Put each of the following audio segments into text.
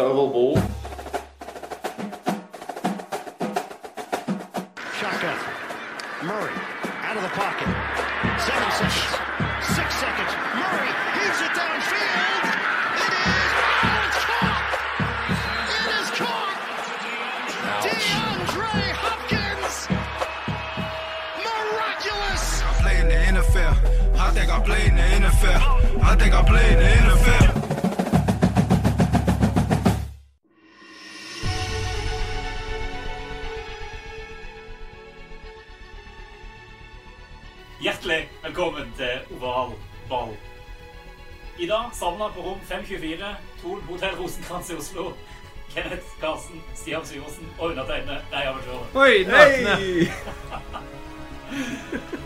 Oval ball. Shotgun. Murray out of the pocket. Seven seconds. Six seconds. Murray heaves it downfield. It is. Oh, it's caught. It is caught. DeAndre Hopkins. Miraculous. I play in the NFL. I think I play in the NFL. I think I play in the NFL. Samla på rom 524, Thon Hotell Rosenkrantz i Oslo. Kenneth Karsten, Stian Syversen og undertegnede Reia Bjørn. Oi, nakne!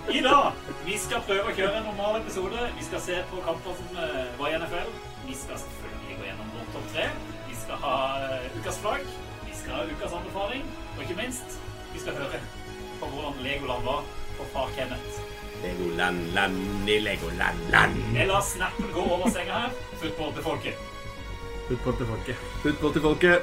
I dag vi skal prøve å kjøre en normal episode. Vi skal se på kamper som eh, var i NFL. Vi skal selvfølgelig gå gjennom vår topp tre. Vi skal ha eh, ukas flagg. Vi skal ha ukas anbefaling. Og ikke minst, vi skal høre på hvordan Legoland var for far Kenneth. Legoland, land i Legoland, land. Jeg lar snappen gå over senga her. Football til folket. Football til folket. Football til folket.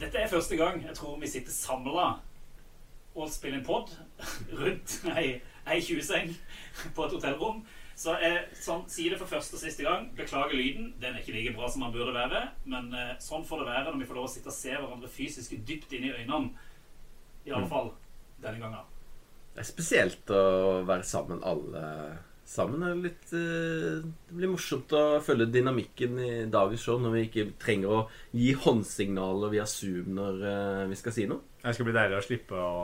Dette er første gang jeg tror vi sitter samla og spille en pod rundt ei, ei 20-seng på et hotellrom. Så jeg sånn, sier det for første og siste gang. Beklager lyden. Den er ikke like bra som den burde være. Men eh, sånn får det være når vi får lov å sitte og se hverandre fysisk dypt inn i øynene. I alle fall denne gangen. Det er spesielt å være sammen alle sammen. Er litt, eh, det blir morsomt å følge dynamikken i dagens show når vi ikke trenger å gi håndsignaler via Zoom når eh, vi skal si noe. Det skal bli deilig å slippe å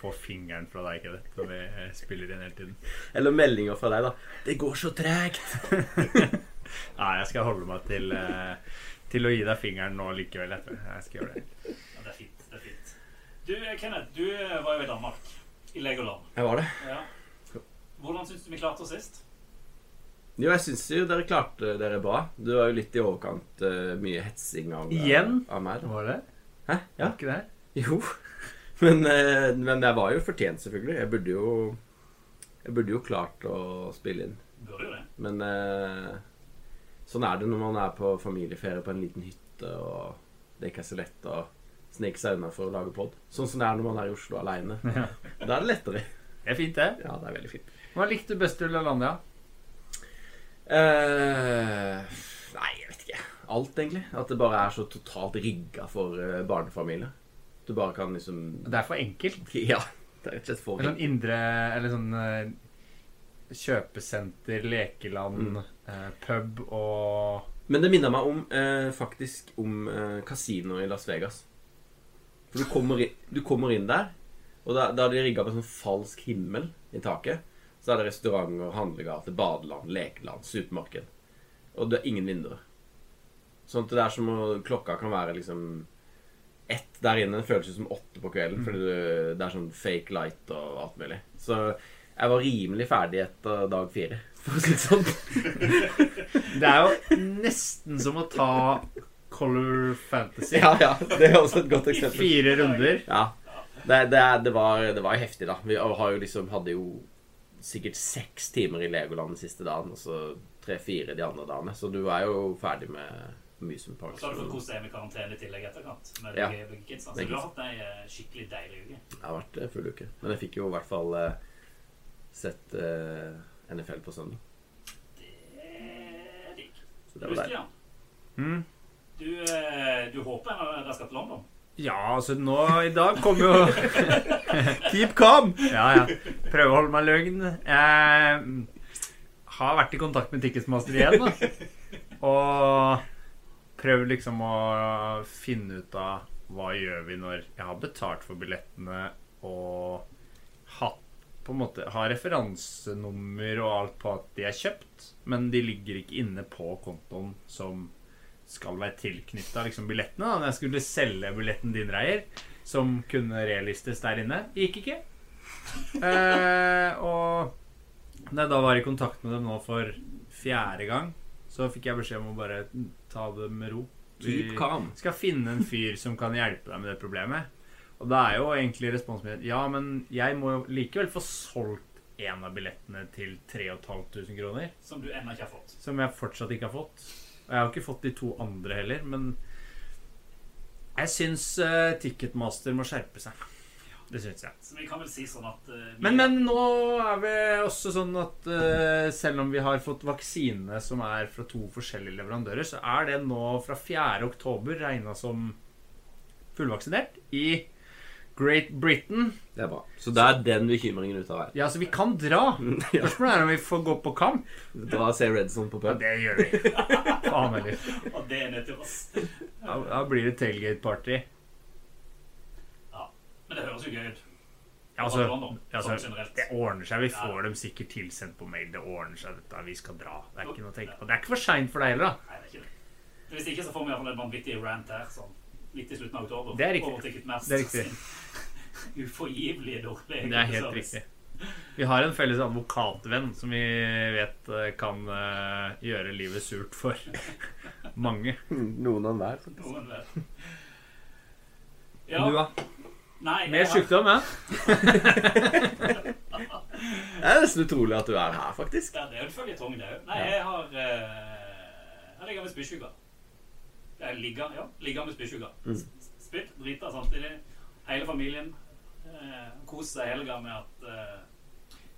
få fingeren fra deg, Kenneth, når vi spiller inn hele tiden. Eller meldinger fra deg, da. 'Det går så tregt'. Nei, jeg skal holde meg til, eh, til å gi deg fingeren nå likevel. Etter. Jeg skal gjøre det. Ja, det er fint. det er fint. Du, eh, Kenneth, du eh, var jo i Danmark. I Legoland. Jeg var det. Ja. Hvordan syns du vi klarte oss sist? Jo, jeg syns jo dere klarte dere bra. Du var jo litt i overkant uh, mye hetsing av, Igjen? av meg. Igjen? Var det? Hæ? Ja. Var ikke det? Jo. Men, eh, men jeg var jo fortjent, selvfølgelig. Jeg burde jo Jeg burde jo klart å spille inn. Burde jo det. Men eh, sånn er det når man er på familieferie på en liten hytte, og det ikke er så lett å snike seg unna for å lage pod. Sånn som det er når man er i Oslo aleine. Ja. Da er det lettere. Det er fint, det. Ja, det er veldig fint. Hva likte du best i Lalandia? Eh, nei, jeg vet ikke. Alt, egentlig. At det bare er så totalt rigga for eh, barnefamilier. Du bare kan liksom Det er for enkelt. Ja. Det er rett og slett for Det er sånn indre Eller sånn eh, kjøpesenter, lekeland, eh, pub og Men det minner meg om eh, faktisk om eh, kasino i Las Vegas. For du kommer inn, du kommer inn der, og da, da er de rigga på en sånn falsk himmel i taket. Så er det restauranter, handlegater, badeland, lekeland, supermarked. Og det er ingen vinduer. Sånn at det er som å Klokka kan være liksom ett der inne. Føles som åtte på kvelden, fordi du, det er sånn fake light og alt mulig. Så jeg var rimelig ferdig etter dag fire, for å si det sånn. Det er jo nesten som å ta Color Fantasy. Ja, ja. Det er også et godt eksempel. Fire runder. Ja. Det, det, det, var, det var heftig, da. Vi har jo liksom, hadde jo sikkert seks timer i Legoland den siste dagen, og så tre-fire de andre dagene. Så du er jo ferdig med Amusement Park. Så har du fått kose deg med karantene i tillegg etterkant. Med Ja. begge, begge kidsa. Så du har hatt ei eh, skikkelig deilig uke. Det har vært eh, full uke. Men jeg fikk jo i hvert fall eh, sett uh, NFL på søndag. Det er digg. Så det var deilig. Mm. du, du håper dere skal til London? Ja, altså nå i dag kom jo Keep calm! Ja, ja. Prøve å holde meg løgn. Jeg har vært i kontakt med Ticketmaster igjen, da. Og prøvd liksom å finne ut av hva gjør vi når jeg har betalt for billettene og hatt på en måte har referansenummer og alt på at de er kjøpt, men de ligger ikke inne på kontoen som skal være tilknytta liksom, billettene. Da. Når jeg skulle selge billetten din, Reier, som kunne relistes der inne, gikk ikke. Eh, og da jeg da var i kontakt med dem nå for fjerde gang, så fikk jeg beskjed om å bare ta det med ro. Vi skal finne en fyr som kan hjelpe deg med det problemet. Og da er jo egentlig responsen min Ja, men jeg må jo likevel få solgt en av billettene til 3500 kroner. Som du ennå ikke har fått. Som jeg fortsatt ikke har fått. Og jeg har ikke fått de to andre heller, men jeg syns uh, Ticketmaster må skjerpe seg. Det syns jeg. Så vi kan vel si sånn at uh, Men, men nå er vi også sånn at uh, selv om vi har fått vaksine som er fra to forskjellige leverandører, så er det nå fra 4. oktober regna som fullvaksinert i Great Britain. Det er bra. Så da er den bekymringen ute av veien. Ja, så vi kan dra. Ja. Spørsmålet er om vi får gå på kamp. Dra og se Redson på Ja, pub. det gjør vi. Faen heller. Og det er nødt til oss. Da blir det tailgate-party. Men det høres jo gøy ut. Ja, altså, altså, sånn det ordner seg. Vi Ja. får dem sikkert tilsendt på mail. Det ordner seg, dette. Vi skal dra. Det er ikke noe å tenke på. Det er ikke for seint for deg heller, da. Nei, det er ikke det. Hvis ikke så får vi iallfall en vanvittig rant her sånn litt i slutten av oktober. Det er riktig. Det er riktig. Uforgivelig dårlig. Det er helt service. riktig. Vi har en felles advokatvenn som vi vet eh, kan uh, gjøre livet surt for mange. Noen av hver. Noen vet. Du, Ja, da? Nei, Mer sykdom, ja? Det er nesten utrolig at du er her, faktisk. Ja, det er jo en føljetong, det òg. Nei, Ja. jeg har uh, Jeg ligger med spysjuka. Jeg ligger, ja, ligger med spysjuka. Mm. Spytt, drita samtidig. Hele familien uh, koser seg i helga med at uh,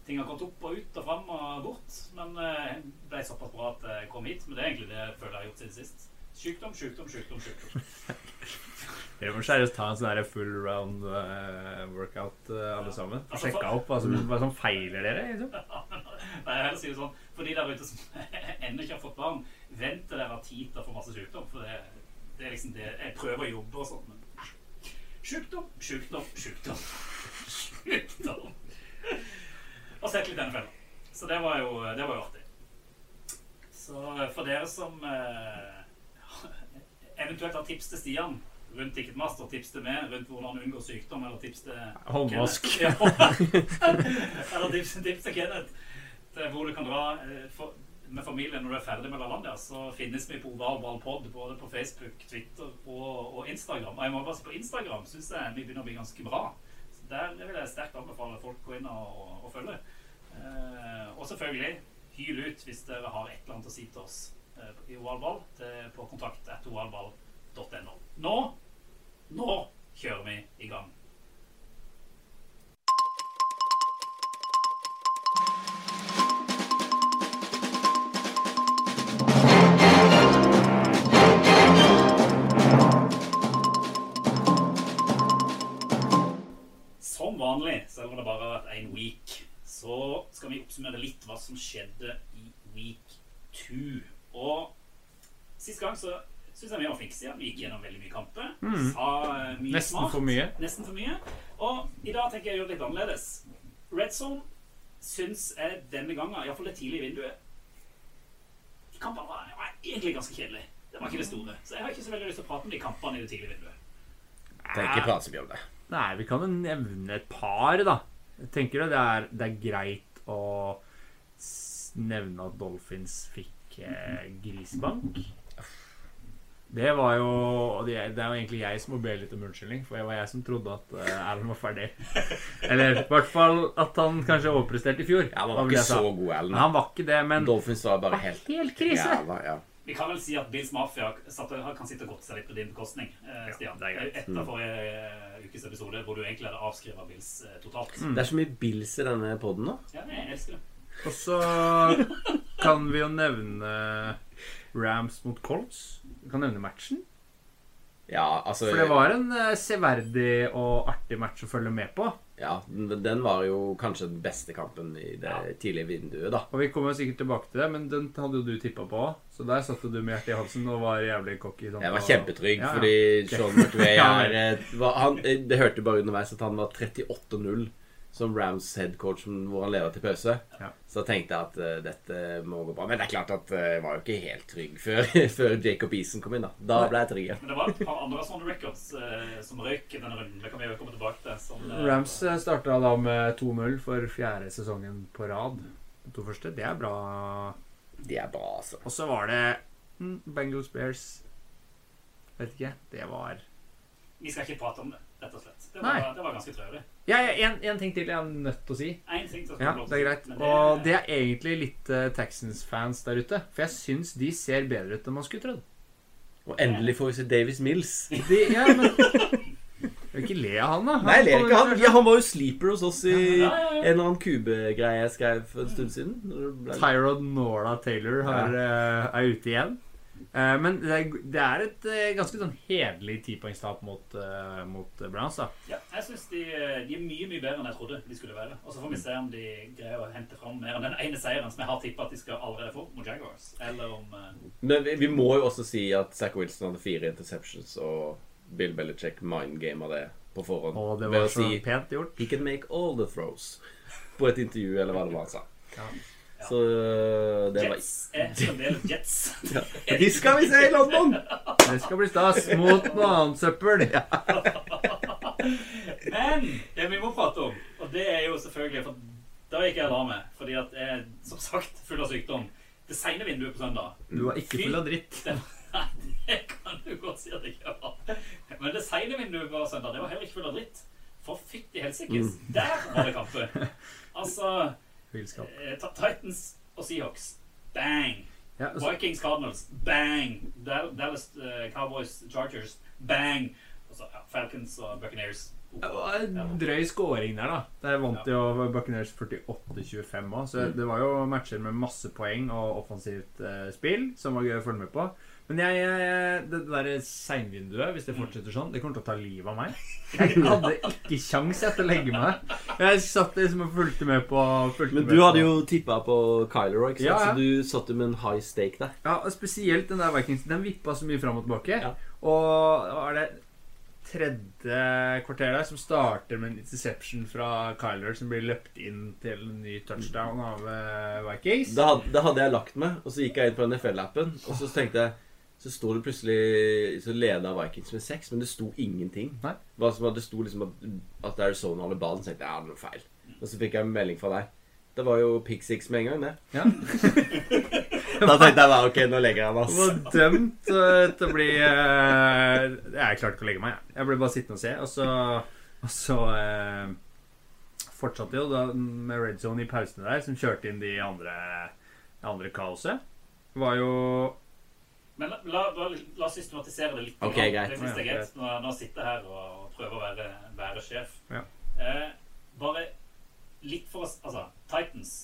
ting har kommet opp og ut og fram og bort. Men eh, ble såpass bra at jeg kom hit. Men det er egentlig det jeg føler jeg har gjort siden sist. Sykdom, sykdom, sykdom. sykdom. Dere må seriøst ta en sånn full round uh, workout, uh, alle sammen. Altså, Sjekke opp hva som, hva som feiler dere. Liksom. Nei, jeg heller si det sånn For de der ute som ennå ikke har fått barn, vent til dere har tid til å få masse sykdom. For det, det er liksom det Jeg prøver å jobbe og sånn, men Sykdom, sykdom, sykdom. Sykdom. Og sett litt NFL. Så det var jo, det var jo artig. Så for dere som eh, eventuelt har tips til Stian rundt Ticketmaster, tips til meg rundt hvordan unngå sykdom, eller tips til Håndvask. Eller tips, tips til Kenneth til hvor du kan dra eh, for, med familien når du er ferdig med LaLandia, så finnes vi på Oval Ball Pod både på Facebook, Twitter og, og Instagram. Og jeg må bare si på Instagram syns jeg vi begynner å bli ganske bra. Så Der vil jeg sterkt anbefale folk å gå inn og, og, følge. Eh, og selvfølgelig hyl ut hvis dere har et eller annet å si til oss i Ovalball til, på kontakt etter ovalball.no. Nå, nå kjører vi i gang. Som vanlig, selv om det bare har vært én week, så skal vi oppsummere litt hva som skjedde i week two. Gang så syns jeg vi var fikse. Vi gikk gjennom veldig mye kamper. Sa eh, mye Nesten smart. for mye. Nesten for mye. Og i dag tenker jeg å gjøre det litt annerledes. Red Zone syns jeg denne gangen, iallfall det tidlige vinduet De kampene var, var egentlig ganske kjedelige. Det var ikke det store. Så jeg har ikke så veldig lyst til å prate om de kampene i det tidlige vinduet. Tenker ikke prate om det. Nei, vi kan jo nevne et par, da. Jeg tenker du det er, det er greit å nevne at Dolphins fikk eh, grisebank. Det var jo det, det er jo egentlig jeg som må be litt om unnskyldning, for det var jeg som trodde at eh, Allen var ferdig. Eller i hvert fall at han kanskje overpresterte i fjor. Ja, Han var ikke så god, Ellen. han var ikke det, men Dolphins var bare helt helt krise. jævla ja. Vi kan vel si at Bills Mafia kan sitte og godte seg litt på din bekostning, eh, Stian. det er greit. Etter forrige eh, ukes episode, hvor du egentlig hadde avskrevet Bills totalt. Mm. Det er så mye Bills i denne poden nå. Ja, jeg elsker det. Og så kan vi jo nevne Rams mot Colts. Vi kan nevne matchen. Ja, altså For det var en eh, severdig og artig match å følge med på. Ja, den den var jo kanskje den beste kampen i det Ja. tidlige vinduet, da. Og vi kommer jo sikkert tilbake til det, men den hadde jo du tippa på. Så der satte du med hjertet i halsen og var jævlig cocky. sånn Jeg var på- kjempetrygg, Ja, ja. fordi Sean McVay Ja, er eh, var, han, eh, Det hørte bare underveis at han var 38-0 som Rams headcoach hvor han leder til pause. Ja. Så tenkte jeg at uh, dette må gå bra. Men det er klart at jeg jeg var jo ikke helt trygg før, før Jacob Eason kom inn. Da Da ble jeg trygg. Men det var et par andre sånne records uh, som røyk i denne runden. Det kan vi jo komme tilbake til. Som, eh, Rams starta da med 2-0 for fjerde sesongen på rad. De to første. Det er bra. Det er bra, altså. Og så var det mm, Bengals Bears. vet ikke. Det var Vi skal ikke prate om det, rett og slett. Det Nei. var, det var ganske traurig. Ja, ja, en, en ting til jeg er nødt til å si. En ting til å Ja, det er greit. Det... Og det er egentlig litt uh, Texans-fans der ute. For jeg syns de ser bedre ut enn man skulle trodd. Og endelig får vi se Davis Mills. De, ja, men Jeg vil ikke le av han, da. Nei, jeg ler ikke. Han, ja, han var jo sleeper hos oss i Ja, ja, ja. en eller annen kubegreie jeg skrev for en stund siden. Ble- Tyrod Nora Taylor har, eh, er ute igjen. Eh, men det er, det er et uh, ganske sånn hederlig tipoengstap mot, uh, mot Browns, da. Ja, jeg synes de, de er mye mye bedre enn jeg trodde de skulle være. Og så får vi se om de greier å hente fram mer enn den ene seieren som jeg har tippa at de skal allerede få mot Jaguars. Eller om Men vi, vi må jo også si at Zack Wilson hadde fire interceptions, og Bill Belichick mindgama det på forhånd. Og det ved var å så si pent gjort. He can make all the throws. På et intervju, eller hva det var han sa. Ja. Så øh, det var Jets er fremdeles Jets. De skal vi se i London! Det skal bli stas mot noe annet søppel. Men det vi må prate om, og det er jo selvfølgelig for Da gikk jeg meg, fordi at jeg er som sagt full av sykdom. Det seine vinduet på søndag Du var ikke full av dritt. Det, det kan du godt si at jeg ikke var. Men det seine vinduet på søndag, det var heller ikke full av dritt. For fytti helsikes, der var det kamper. Altså Villskap. eh, Titans og Seahawks, bang. Ja, altså, Vikings Cardinals, bang. Dal- Dallas eh, Cowboys Chargers, bang. Og så ja, Falcons og Buccaneers. Det var en drøy scoring der, da. Der vant jo Buckeners 48-25 òg. Så det var jo matcher med masse poeng og offensivt eh, spill som var gøy å følge med på. Men jeg, jeg, det der seinvinduet, hvis det fortsetter sånn, det kommer til å ta livet av meg. Jeg hadde ikke kjangs til å legge meg. Jeg satt liksom og fulgte med på fulgte Men du hadde jo tippa på Kyler òg, Ja, ja. så du satt jo med en high stake der. Ja, og spesielt den der Vikings. Den vippa så mye fram og tilbake. Ja. Og er det tredje kvarter der som starter med en interception fra Kyler som blir løpt inn til en ny touchdown av eh, Vikings. Da hadde, da hadde jeg lagt meg, og så gikk jeg inn på NFL-appen, og så tenkte jeg Så sto det plutselig Så leda Vikings med seks, men det sto ingenting. Nei. Hva som, det sto liksom at, at Arizona hadde ballen, så tenkte jeg ja, det er noe feil. Og så fikk jeg en melding fra deg. Det var jo pick six med en gang, det. Ja. Da tenkte jeg bare ok, nå legger jeg meg, Han var dømt eh, til å bli eh, Jeg klarte ikke å legge meg, jeg. Jeg ble bare sittende og se. Og så, og så eh, fortsatte jo da med red zone i pausene der, som kjørte inn de andre, det andre kaoset. Var jo Men la, la, la, la oss systematisere det litt. Ok, grann. greit. Det synes jeg er greit. Nå, nå sitter jeg her og prøver å være, være sjef. Ja. Eh, bare litt for oss Altså, Titans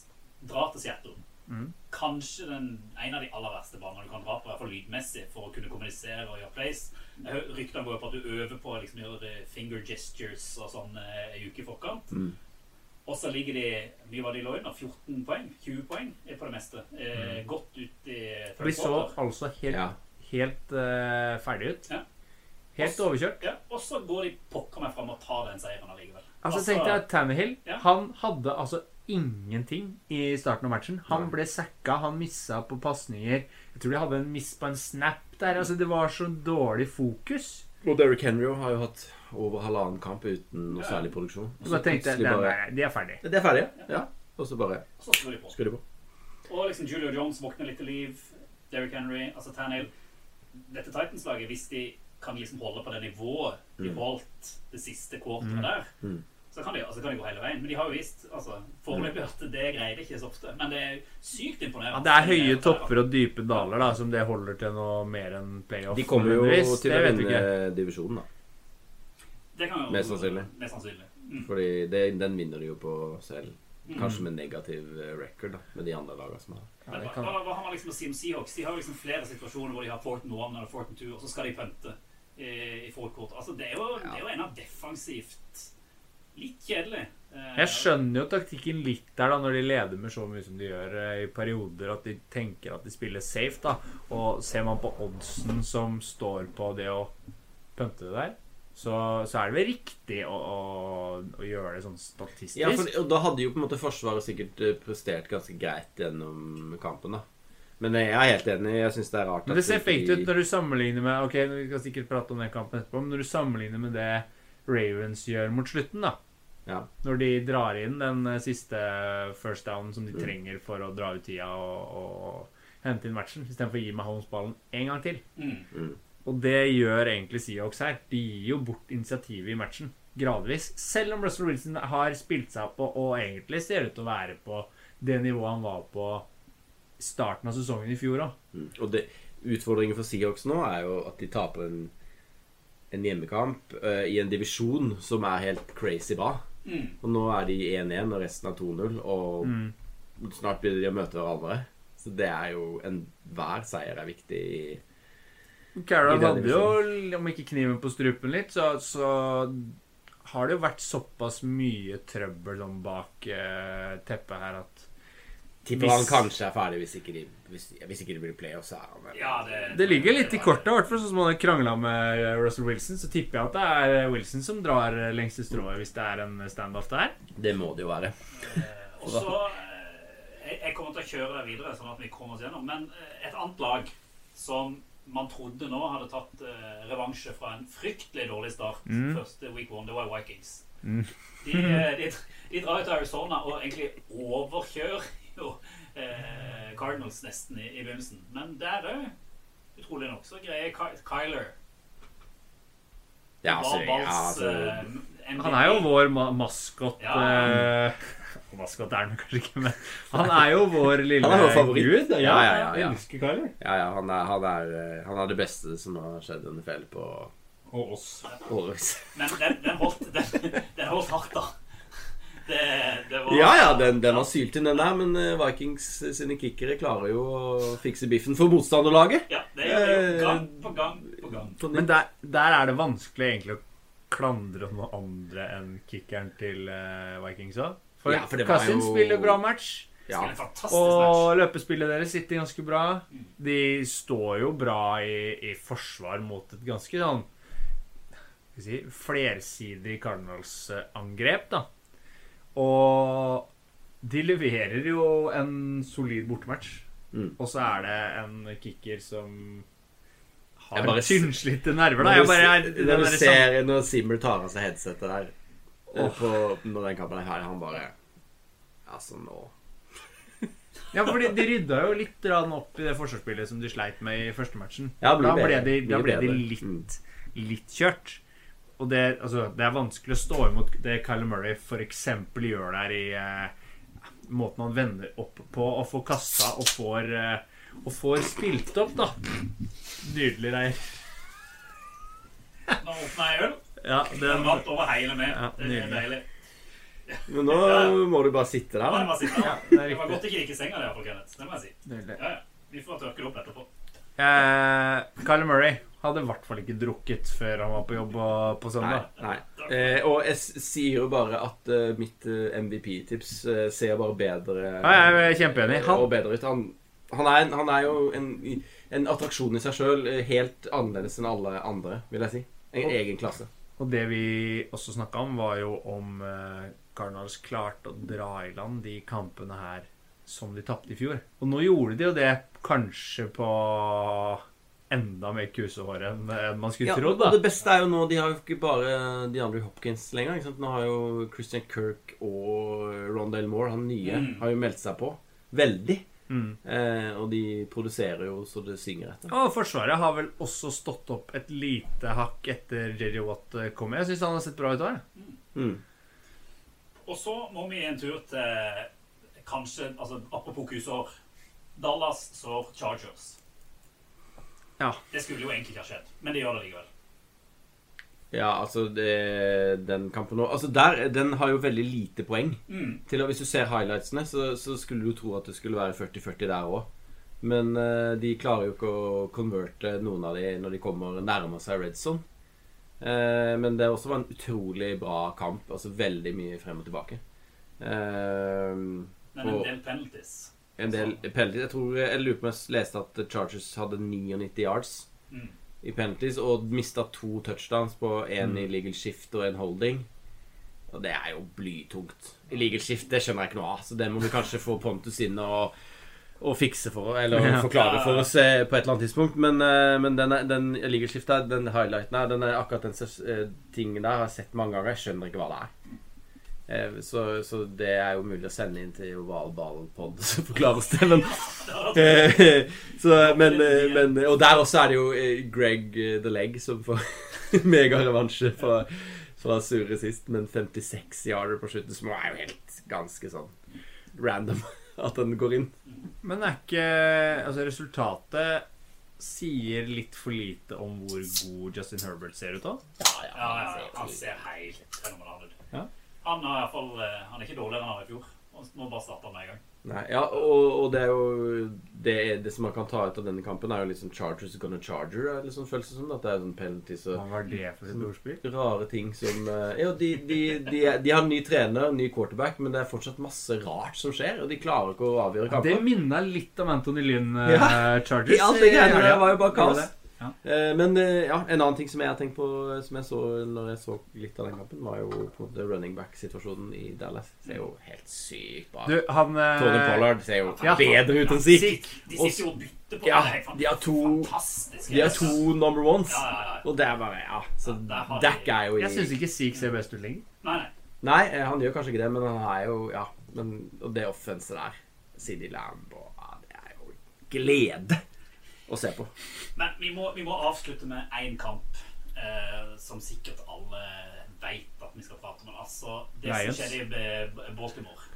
drar til Seattle. Mhm. Kanskje den, en av de aller verste banene du kan dra på, i hvert fall lydmessig, for å kunne kommunisere og gjøre plays. Ryktene går jo på at du øver på å liksom gjøre finger gestures og sånn ei uke i forkant. Mm. Og så ligger de mye var de lå under, 14 poeng, 20 poeng er på det meste. Eh, Godt ut i third Vi så altså helt, Ja. helt uh, ferdig ut. Ja. Helt overkjørt. Ja, og så går de pokker meg fram og tar den seieren allikevel. Altså, tenk tenkte at Tannehill Ja. Han hadde altså ingenting i starten av matchen. Han ble sacka, han missa på pasninger. Jeg tror de hadde en miss på en snap der. Altså, det var så dårlig fokus. Og Derrick Henry har jo hatt over halvannen kamp uten noe særlig produksjon. Og Så tenkte jeg, bare nei, de er ferdige. Det er ferdig, ja. Og så bare skrur de på. de. Og liksom Julio Jones våkner litt til liv. Derrick Henry, altså Tannehill. Dette Titans-laget, hvis de kan liksom holde på det nivået de Mm. holdt det siste quarteret der, Mm. Så kan de, altså kan de gå hele veien. Men de har jo vist altså, foreløpig at det greier de ikke så ofte. Men det er sykt imponerende. Ja, det er høye topper og dype daler, da, som det holder til noe mer enn playoff. De kommer jo vis, til å vinne divisjonen, da. Det kan jo, Mest sannsynlig. Mest sannsynlig. Mm. Fordi det, den vinner de jo på selv. Mm. Kanskje med negativ eh, record, da. Med de andre lagene som har Ja, det hva, kan. hva, hva har man liksom å si om Seahawks? De har jo liksom flere situasjoner hvor de har Forten 1 eller Forten 2, og så skal de punte i, i fourth Altså, det er jo, det er jo ennå defensivt litt kjedelig. Eh, Jeg skjønner jo taktikken litt der, da, når de leder med så mye som de gjør eh, i perioder, at de tenker at de spiller safe, da. Og ser man på oddsen som står på det å punte det der, så, så er det vel riktig å, å, å gjøre det sånn statistisk. Ja, for, og da hadde jo på en måte Forsvaret sikkert eh, prestert ganske greit gjennom kampen, da. Men jeg er helt enig. Jeg syns det er rart Men det ser fake ut når du sammenligner med Ok, vi kan sikkert prate om den kampen etterpå, men når du sammenligner med det Ravens gjør mot slutten, da. Ja. Når de drar inn den eh, siste first down som de Mm. trenger for å dra ut tida og, og hente inn matchen, istedenfor å gi Mahomes ballen en gang til. Mm. Mm. Og det gjør egentlig Seahawks her. De gir jo bort initiativet i matchen. Gradvis. Selv om Russell Wilson har spilt seg opp og, og egentlig ser ut til å være på det nivået han var på starten av sesongen i fjor òg. Mm. Og det, utfordringen for Seahawks nå er jo at de taper en, en hjemmekamp uh, i en divisjon som er helt crazy bra. Mm. Og nå er de 1-1 og resten er 2-0, og Mm. snart blir de å møte hverandre. Så det er jo Enhver seier er viktig. i- Carroll hadde jo, om ikke kniven på strupen litt, så, så har det jo vært såpass mye trøbbel sånn bak eh, teppet her at Tipper Hvis- han kanskje er ferdig hvis ikke de, hvis, hvis ikke de blir play, så er han vel Ja, det, Det ligger litt i kortet, i hvert fall sånn som han har krangla med Russell Wilson. Så tipper jeg at det er Wilson som drar lengste strået hvis det er en standoff der. Det må det jo være. Eh, Og så eh, jeg, kommer til å kjøre det videre, sånn at vi kommer oss gjennom. Men eh, et annet lag som man trodde nå hadde tatt revansje fra en fryktelig dårlig start første week one, det var Vikings. Mm. De, de, de drar jo til Arizona og egentlig overkjører jo eh, Cardinals nesten i, i begynnelsen. Men der òg, utrolig nok, så greier Kyler Ja, altså, ja, altså eh, Han er jo vår ma maskot Ja. eh, Maskot er han kanskje ikke, men han er jo vår lille Han er vår favoritt. gud. Ja, ja, ja, ja. Jeg elsker Kyler. Ja, ja, han er, han, er, eh, han er det beste som har skjedd under fjellet på Og oss. Men den, den, holdt, den, den holdt hardt, da. Det, det var Ja, ja, den, den har sylt inn, den der, men eh, Vikings sine kickere klarer jo å fikse biffen for motstanderlaget. Ja, det gjør det jo gang på gang på gang. Men der, der er det vanskelig egentlig å klandre noe andre enn kickeren til eh, Vikings òg. For, Ja, for det var Cousins jo- spiller bra match. ja. En fantastisk match. Og løpespillet deres sitter ganske bra. De står jo bra i, i forsvar mot et ganske sånn skal vi si, flersidig Cardinals-angrep, da. Og de leverer jo en solid bortematch. Mm. Og så er det en kicker som har bare- tynnslitte nerver. Da. Når Jeg du, bare, den når du der ser når Simmer tar av seg headsetet der eh, på, Når den kampen er her, han bare Altså, nå Ja, for de, de rydda jo litt opp i det forsvarsspillet som de sleit med i første matchen. Ja, da ble de, da ble de litt, litt kjørt. Og det, altså, det er vanskelig å stå imot det Kyler Murray f.eks. gjør der i eh, måten han vender opp på og får kasta og får eh, og får spilt opp, da. Nydelig, Reir. Nå åpna jeg øl. Ja, Den rant over hele med. Ja, det er deilig. Men nå må du bare sitte der, Ja, det da. var, sitte, Ja, det er det var godt ikke gikk i senga, det, iallfall, Kenneth. Det må jeg si. Ja, ja. Vi får tørke det opp etterpå. Eh, Kyler Murray hadde i hvert fall ikke drukket før han var på jobb på, på Nei. søndag. nei. Eh, og jeg sier jo bare at eh, mitt eh, MVP-tips eh, ser bare bedre Nei, jeg er kjempeenig. Han, og bedre ut. Han, han, er, en, han er jo en, en attraksjon i seg sjøl, helt annerledes enn alle andre, vil jeg si. En Og- egen klasse. Og det vi også snakka om, var jo om eh, Cardinals klarte å dra i land de kampene her som de tapte i fjor. Og nå gjorde de jo det kanskje på enda mer kusehår enn enn man skulle Ja, trodd, og det beste er jo nå De har jo ikke bare DeAndre Hopkins lenger. Ikke sant? Nå har jo Christian Kirk og Rondale Moore, han nye, Mm. har jo meldt seg på. Veldig. Mm. Eh, og de produserer jo så det synger etter. Og Forsvaret har vel også stått opp et lite hakk etter Jerry Watt kom kom. Jeg syns han har sett bra ut òg. Mm. Og så må vi en tur til kanskje altså Apropos kusår. Dallas sår Chargers. Ja. Det skulle jo egentlig ikke ha skjedd, men det gjør det likevel. Ja, altså det, Den kampen nå Altså der, Den har jo veldig lite poeng. Mm. Til, hvis du ser highlightsene, så, så skulle du tro at det skulle være 40-40 der òg. Men uh, de klarer jo ikke å converte noen av de når de kommer nærmer seg red zone. Uh, men det også var en utrolig bra kamp. Altså veldig mye frem og tilbake. Uh, Men en Og- del penalties. En del penalties. Jeg tror jeg lurer på om jeg leste at Chargers hadde 99 yards Mm. i penalties og mista to touchdowns på én i legal shift og en holding. Og det er jo blytungt. I legal shift det skjønner jeg ikke noe av, så det må vi kanskje få Pontus inn og, og fikse for Eller Ja. forklare for oss eh, på et eller annet tidspunkt. Men, eh, men den, den legal shift der, den highlighten her, den er akkurat den eh, tingen der har jeg sett mange ganger. Jeg skjønner ikke hva det er. Eh, Så, så det er jo mulig å sende inn til ovalballpod, så forklares det. Men, eh, så, men, eh, men Og der også er det jo Greg The Leg som får megarevansje fra, fra Sure sist, men 56 yarder på slutten, som er jo helt ganske sånn random at den går inn. Men er ikke Altså, resultatet sier litt for lite om hvor god Justin Herbert ser ut da? Ja, ja, han ser helt fenomenal ut. Ja. Han, er i hvert fall, eh, han er ikke dårligere enn han var i fjor. Nå bare starter han med en gang. Nei, ja, og, og det er jo det, det som man kan ta ut av denne kampen, er jo liksom Chargers gonna charger. Er liksom sånn følelse som At det er sånn penalties og Hva var det for et ordspill? rare ting som eh, Ja, de, de, de, de har ny trener, en ny quarterback, men det er fortsatt masse rart som skjer, og de klarer ikke å avgjøre kampen. Det minner minna litt om Anthony Lynn Ja. eh, Chargers. I alt det greiene der var jo bare kaos. Det? Ja. Eh, Men eh, ja, en annen ting som jeg har tenkt på, som jeg så når jeg så litt av den kampen, var jo på en måte running back-situasjonen i Dallas. Ser jo helt sykt bra ut. Du, han eh, Tony Pollard ser jo ja. bedre ut enn Zeke. De sitter jo og bytter på Ja, det. er de har to- fantastisk. De har to number ones, Ja, ja, ja. og det er bare Ja, så har er jo i Jeg syns ikke Zeke ser best ut lenger. Nei, nei. Nei, eh, han gjør kanskje ikke det, men han er jo Ja, men Og det offenset der, Sidney Lamb og ja, Det er jo glede å se på. Men vi må, vi må avslutte med én kamp eh, som sikkert alle vet at vi skal prate om. Altså, det Lions. som skjedde i Baltimore.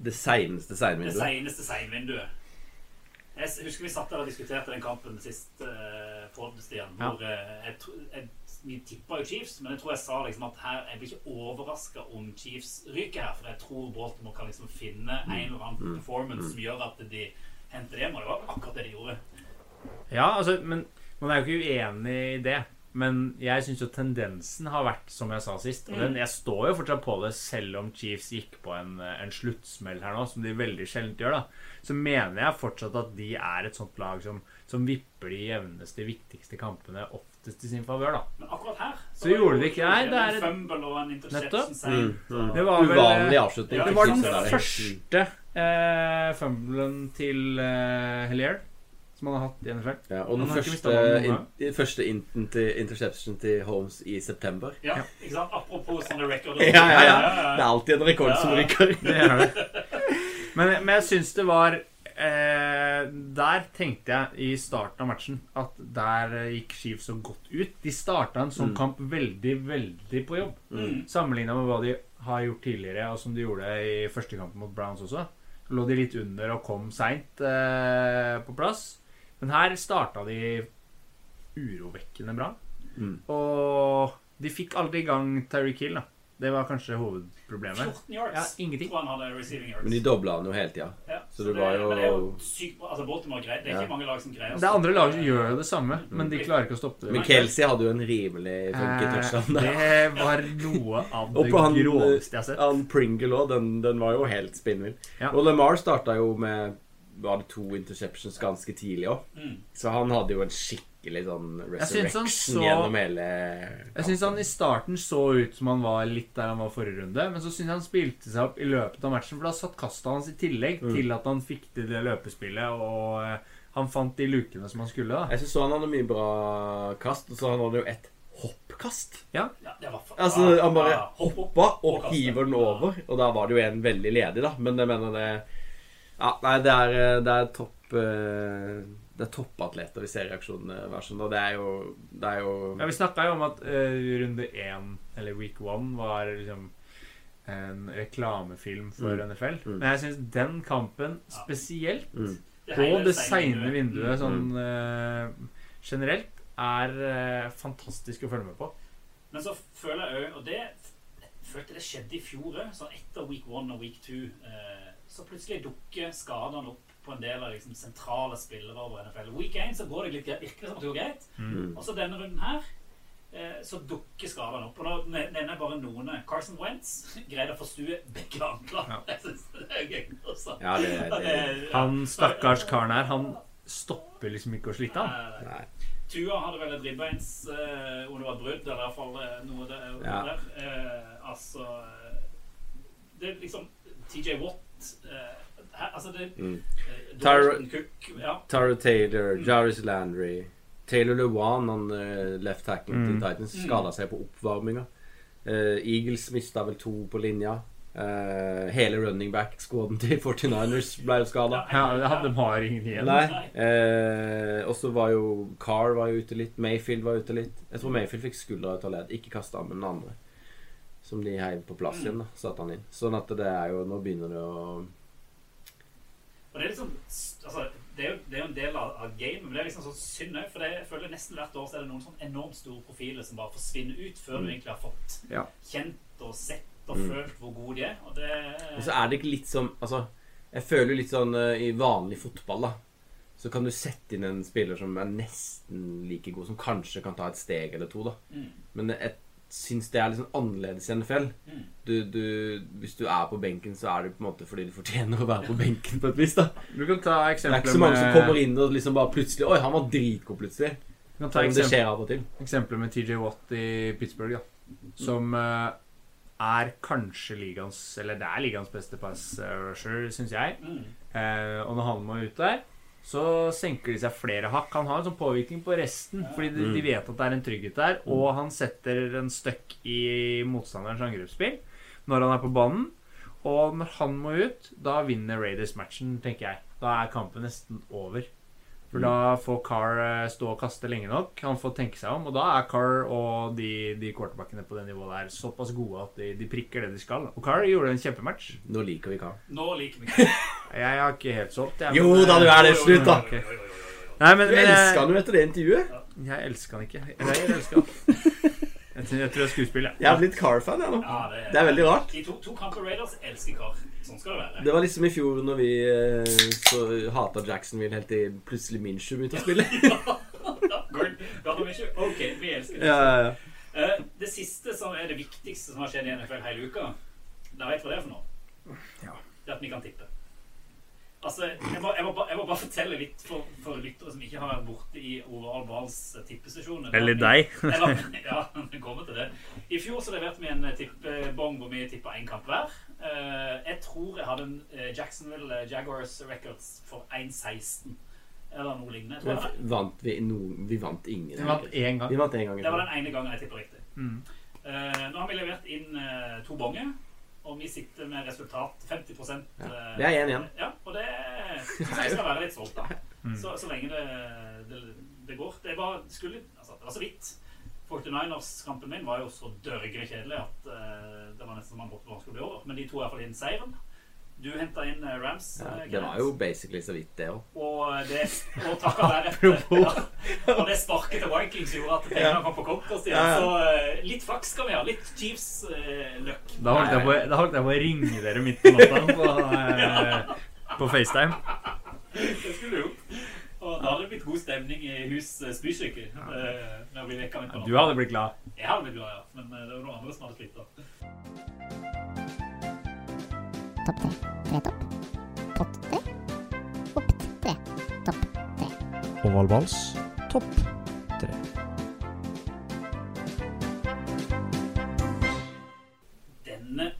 Det seineste Det seinvinduet. seneste seinvinduet. Jeg husker vi satt der og diskuterte den kampen sist eh, pod, Stian. Ja. Hvor eh, jeg, jeg, vi tippa jo Chiefs, men jeg tror jeg sa liksom at her, jeg blir ikke overraska om Chiefs ryker her. For jeg tror Baltimore kan liksom finne en eller annen performance som gjør at de henter det. Og det var akkurat det de gjorde. Ja, altså, men man er jo ikke uenig i det. Men jeg syns jo tendensen har vært som jeg sa sist. Og den, jeg står jo fortsatt på det, selv om Chiefs gikk på en, en sluttsmell her nå, som de veldig sjelden gjør. da Så mener jeg fortsatt at de er et sånt lag som, som vipper de jevneste, viktigste kampene oftest i sin favør. da Men akkurat her Så så gjorde de ikke- nei, det er et- fumble og en interception Nettopp. Mm, mm. Det var vel- Uvanlig avslutning. Ja, Det var den det første eh, fumblen til eh, Hellier som han har hatt i NFL. Ja, og den første, in, første inten til interception til Holmes i september. Ja, ikke sant? Apropos sånne record. Ja, ja, ja. Det er alltid en rekord som ryker. Er det. Men, men jeg syns det var eh, Der tenkte jeg i starten av matchen at der gikk Skiv så godt ut. De starta en sånn kamp veldig, veldig på jobb. Mm. Sammenligna med hva de har gjort tidligere, og som de gjorde i første kamp mot Browns også. Så lå de litt under og kom seint eh, på plass. Men her starta de urovekkende bra. Mm. Og de fikk aldri i gang Tyreek Hill, da. Det var kanskje hovedproblemet. 14 yards. Ja, ingenting. Tror han hadde receiving yards. Men de dobla han jo hele tida. Ja, så det det, var jo- det er jo sykt bra. Altså, Baltimore greier. Det er Ja. ikke mange lag som greier Det er andre lag som gjør jo det samme, men de klarer ikke å stoppe det. Men Kelsey hadde jo en rimelig funky touchdown Eh, det var noe av det på han, groveste jeg har sett. han Pringle òg, den, den var jo helt spinnvill. Ja. Og LeMar starta jo med var det to interceptions ganske tidlig òg. Mm. Så han hadde jo en skikkelig sånn resurrection så- gjennom hele Jeg syns han i starten så ut som han var litt der han var forrige runde, men så syns jeg han spilte seg opp i løpet av matchen, for da satt kastet hans i tillegg Mm. til at han fikk til det løpespillet, og eh, han fant de lukene som han skulle. da Jeg syns han hadde mye bra kast, og så han hadde jo ett hoppkast. Ja, det var fa- Altså, han bare ja, hopp hoppa og hiver den over. Og da var det jo en veldig ledig, da. Men jeg mener det Ja, nei, det er, det er topp eh, Det er toppatleter vi ser reaksjonene eh, hver sånn, og det er jo Det er jo Ja, Vi snakka jo om at uh, runde én, eller week one, var liksom en reklamefilm for Mm. NFL. Mm. Men jeg syns den kampen Ja. spesielt mm. På det seine vinduet Mm. sånn uh, generelt er uh, fantastisk å følge med på. Men så føler jeg òg, og det følte det skjedde i fjor òg, sånn etter week one og week two, eh, så plutselig dukker skadene opp på en del av liksom, sentrale spillere over NFL. Week 1 så går det litt greit, som at det går greit. Mm. Og så denne runden her eh, så dukker skadene opp. Og nå ne- nevner jeg bare noen. Carson Wentz greide å forstue begge ankler. Ja. Jeg synes det er gøy. Også. Ja, det, det Han stakkars karen her, han stopper liksom ikke å slite, han. Eh, Nei. Tua hadde vel et ribbeins eh, om det var et brudd, eller i hvert fall eh, noe der. Ja. der. Eh, altså eh, Det er liksom TJ Watt eh, her, Altså det Mm. eh, Tyra- Cook Ja. Tara Taylor, Jarvis Landry Taylor Lewan, han uh, left tackle Mm. til Titans, skada seg på oppvarminga. Uh, Eagles mista vel to på linja. Uh, hele running back-skåden til 49ers ble jo skada. Ja, hadde har ingen igjen. Nei. Eh, og så var jo Carr var jo ute litt. Mayfield var ute litt. Jeg tror Mayfield fikk skuldra ut av ledd. Ikke kasta men den andre. Som de heiv på plass igjen. da Satte han inn. Sånn at det er jo Nå begynner det å Og det er liksom altså, det, er jo, det er jo en del av, av gamet, men det er liksom sånn synd òg. For det, jeg føler nesten hvert år så er det noen sånn enormt store profiler som bare forsvinner ut før du egentlig har fått Ja. kjent og sett og Mm. følt hvor gode de er. Og det Og så er det ikke litt som Altså, jeg føler jo litt sånn uh, i vanlig fotball, da. Så kan du sette inn en spiller som er nesten like god, som kanskje kan ta et steg eller to, da. Mm. Men jeg syns det er litt sånn annerledes i NFL. Mm. Du, du, hvis du er på benken, så er det på en måte fordi du fortjener å være på benken på et vis, da. Du kan ta Det er ikke så mange som kommer inn og liksom bare plutselig Oi, han var dritgod plutselig. Du kan ta eksempel, det skjer av og til. eksempler med TJ Watt i Pittsburgh, da. Som uh, er kanskje ligaens Eller det er ligaens beste pass rusher, syns jeg. Mm. Eh, og når han må ut der, så senker de seg flere hakk. Han har en sånn påvirkning på resten, fordi de, de vet at det er en trygghet der. Og han setter en støkk i motstanderens angrepsspill når han er på banen. Og når han må ut, da vinner Raiders matchen, tenker jeg. Da er kampen nesten over. For da får Carr eh, stå og kaste lenge nok. Han får tenke seg om. Og da er Carr og de, de quarterbackene på det nivået der såpass gode at de, de prikker det de skal. Og Carr gjorde en kjempematch. Nå liker vi Carl. Nå liker vi Carr. Jeg har ikke helt solgt, jeg. Jo men, da, eh, du er det. Slutt, da. Okay. Nei, men, Du elska han jo etter det intervjuet. jeg elsker han ikke. Eller jeg elska han. Jeg tror, jeg det er skuespill, jeg. Jeg er blitt Carl-fan, jeg nå. Ja, Det er veldig rart. De to, to kamper Raiders elsker Carr. Sånn skal det være. Det var liksom i fjor når vi eh, så hata Jacksonville helt til plutselig Minshew begynte å spille. Ok, vi elsker det. ja, ja, ja. Eh, Det siste som er det viktigste som har skjedd i NFL hele uka, da vet du hva det er for noe? Ja. Det er at vi kan tippe. Altså, jeg må, jeg må, bare, jeg må bare fortelle litt for, for lyttere som ikke har vært borte i Oral Balls tippesesjoner. Eller deg. Eller, ja, det kommer til det. I fjor så leverte vi en tippebong hvor vi tippa én kamp hver. Eh, jeg tror jeg hadde en eh, Jacksonville Jaguars Records for 1,16 eller noe lignende. Tror jeg. vant vi no, Vi vant ingen. Vi vant én gang. Vi vant én gang. Det var den ene gangen jeg tippa riktig. Mm. Eh, nå har vi levert inn eh, to bonger, og vi sitter med resultat 50% Ja. eh, Det er én igjen. Ja, og det jeg skal være litt stolt av. Mm. Så, så lenge det, det, det går. Det, var, skulle, altså, det var så vidt. 49ers-kampen min var jo så dørgende kjedelig at uh, det var nesten man håpet man skulle bli over. Men de to er iallfall inn seieren. Du henta inn eh, Rams. Ja, eh, det var jo basically så vidt, det òg. Og det og takka være ja, Og det sparket til Vikings gjorde at pengene kom på konto. Ja, ja. Så eh, litt flaks skal vi ha. Litt Chiefs-løkk. Da holdt, jeg på, da holdt jeg på å ringe dere midt på natta på, uh, på FaceTime. det skulle du gjort. Og da hadde det blitt god stemning i hus eh, Spysyke. eh, på Du hadde blitt glad. Jeg hadde blitt glad, ja. Men eh, det var noen andre som hadde slitt. Topp tre. Tre topp. Pott tre. Opp tre. Topp tre. Vals, topp tre. Denne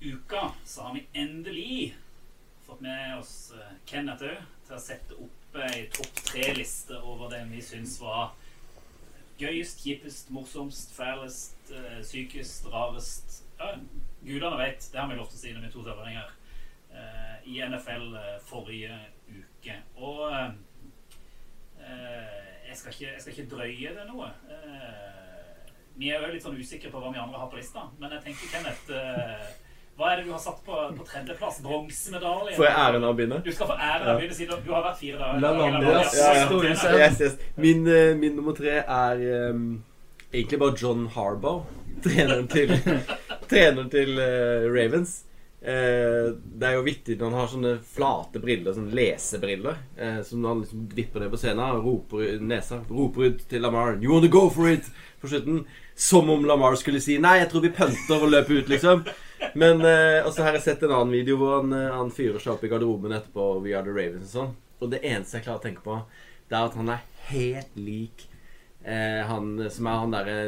uka så har vi endelig fått med oss eh, Kenneth òg til å sette opp ei topp tre-liste over det vi syns var gøyest, kjipest, morsomst, fælest, eh, sykest, rarest ja, Gudene vet, det har vi lov til å si når vi er to sørlendinger. uh, I NFL eh, forrige uke. Og eh, eh, jeg, skal ikke, jeg skal ikke drøye det noe. Eh, vi er jo litt sånn usikre på hva vi andre har på lista, men jeg tenker, Kenneth eh, Hva er det du har satt på, på tredjeplass? Bronsemedalje? Får jeg æren av å begynne? Du skal få æren av å begynne siden du har vært fire dager. La dager- landet. Ja, ja. Yes, yes. Min, eh, min nummer tre er um, egentlig bare John Harbaugh. Treneren til, treneren til uh, Ravens. Uh, det er jo vittig når han har sånne flate briller, sånne lesebriller, uh, som han liksom vipper ned på scenen og roper nesa. Roper ut til Lamar 'You wanna go for it?' på slutten. Som om Lamar skulle si 'Nei, jeg tror vi pønter og løper ut', liksom. Men uh, Og så har jeg sett en annen video hvor han, han fyrer seg opp i garderoben etterpå We Are The Ravens og sånn. Og det eneste jeg klarer å tenke på, det er at han er helt lik eh, han som er han derre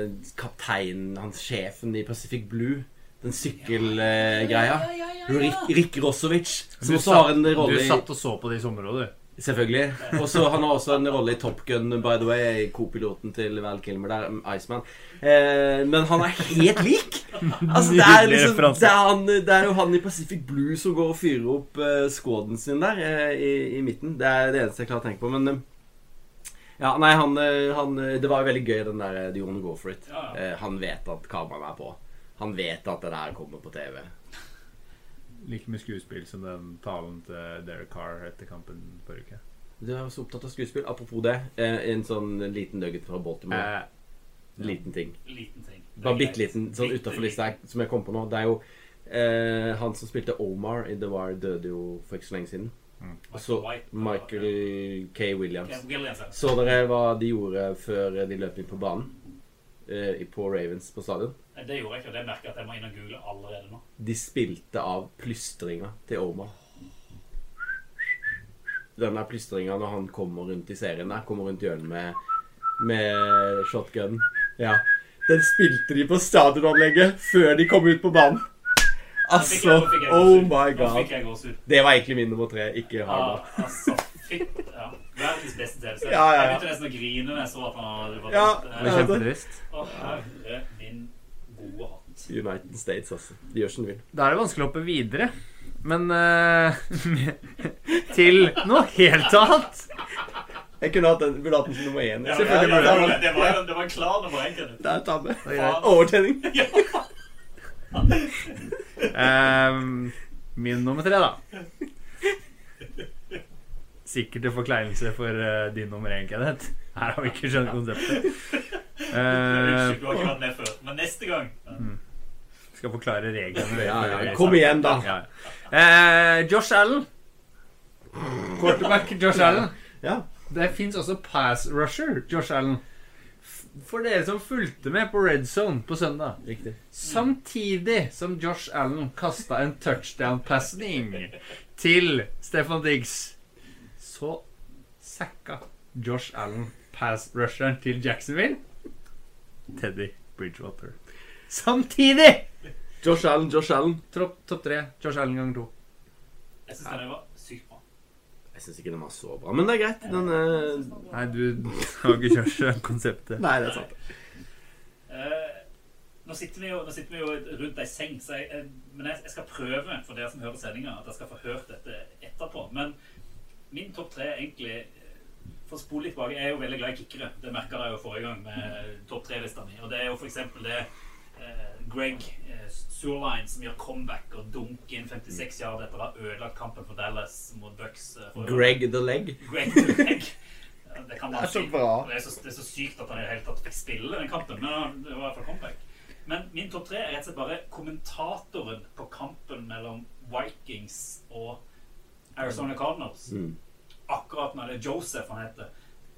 kapteinen, han sjefen i Pacific Blue. Den sykkelgreia. Rick, Rick Rossovic, som Du også har en satt- i Du satt og så på det i sommer òg, du. Selvfølgelig. Og så Han har også en rolle i Top Gun, by the way, co-piloten til Val Kilmer der, Iceman. Eh, men han er helt lik! Altså, det er, liksom, det, er han, det er jo han i Pacific Blue som går og fyrer opp eh, squaden sin der eh, i, i midten. Det er det eneste jeg klarer å tenke på. Men eh, ja, nei, han, eh, han eh, Det var jo veldig gøy, den der Do you wanna go for it? Ja, ja. Eh, han vet at kameraet er på. Han vet at det der kommer på TV. Like mye skuespill som den talen til Derek Carr etter kampen forrige uke. Du er så opptatt av skuespill. Apropos det. Eh, en sånn liten nugget fra Baltimore. Eh, Liten ting. Liten ting. Bare greit. bitte liten, sånn utafor lista som jeg kom på nå. Det er jo eh, Han som spilte Omar i The Wire, døde jo for ikke så lenge siden. Og så Michael K. Williams. Så dere hva de gjorde før de løp inn på banen? Eh, på Ravens på stadion? Nei, Det gjorde jeg ikke, og det merker jeg at jeg må inn og google allerede nå. De spilte av plystringa til Omar. Den der plystringa når han kommer rundt i serien der, kommer rundt hjørnet med, med shotgun. Ja. Den spilte de på stadionanlegget før de kom ut på banen. Altså, oh my god. Det var egentlig min nummer tre, ikke Ja, Harvard. altså, fytt. Ja. Verdens beste TV-serie. Ja, ja, ja. Jeg begynte nesten å grine når jeg så at han hadde vært Ja. det eh, kjempetrist. Å, herre min gode hatt. United States, altså. De gjør som de vil. Da er det vanskelig å hoppe videre. Men uh, til noe helt annet. Jeg kunne hatt den, burde hatt den som nummer én. Ja, ja, ja, ja, det, var, det var en klar nummer én. Det er tabbe. Det er Ehm, min nummer tre, da. Sikkert til forkleinelse for uh, din nummer én, Kenneth. Her har vi ikke skjønt konseptet. Unnskyld, du har ikke vært med før. Men neste gang skal forklare reglene. Ja, ja. Kom igjen, da. Ja. Uh, Josh Allen. Quarterback Josh Allen. Ja. Det fins også pass rusher Josh Allen. For dere som fulgte med på Red Zone på søndag. Riktig. Samtidig som Josh Allen kasta en touchdown-pasning til Stefan Diggs, så sacka Josh Allen pass-rusheren til Jacksonville. Teddy Bridgewater. Samtidig! Josh Allen, Josh Allen. Topp top tre. Josh Allen gang to. Jeg syns det var. Jeg syns ikke den var så bra, men det er greit. Den er Nei, du har ikke kjørt konseptet. Nei, det er sant. Eh, nå, sitter vi jo, nå sitter vi jo rundt ei seng, så jeg, jeg, men jeg, jeg skal prøve for dere som hører sendinga, at jeg skal få hørt dette etterpå. Men min topp tre er egentlig eh, For å spole litt tilbake, jeg er jo veldig glad i kickere. Det merka dere jo forrige gang med topp tre-lista mi. Og det er jo f.eks. det eh, Greg eh, Surline som gjør comeback og dunker inn 56 yard etter å ha ødelagt kampen for Dallas mot Bucks. eh. Greg the Leg. Greg the Leg. Det kan man Det er så si. bra. Det er så, det er så sykt at han i det hele tatt fikk spille den kampen. Men det var i hvert fall comeback. Men min topp tre er rett og slett bare kommentatoren på kampen mellom Vikings og Arizona Cardinals. Mm. Akkurat når det er Joseph han heter,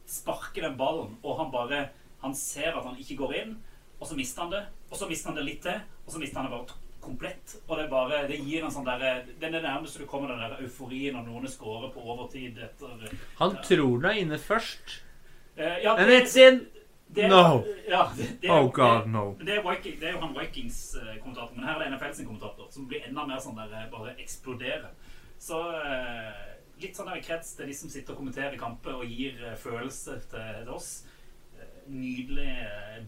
sparker den ballen, og han bare Han ser at han ikke går inn, og så mister han det. Og så mister han det litt til, og så mister han det bare komplett. Og det bare Det gir en sånn derre Det er det nærmeste du kommer den der euforien når noen scorer på overtid etter Han tror den er inne først. Uh, ja, And det- it's in! det- No. Ja, det, det Oh god, no. Det, det, er Viking, det er jo han Vikings-kommentator, men her er det NFL sin kommentator, som blir enda mer sånn der eh, bare eksploderer. Så eh, litt sånn der krets til de som sitter og kommenterer kamper og gir eh, følelse til, til oss. Eh, nydelig eh.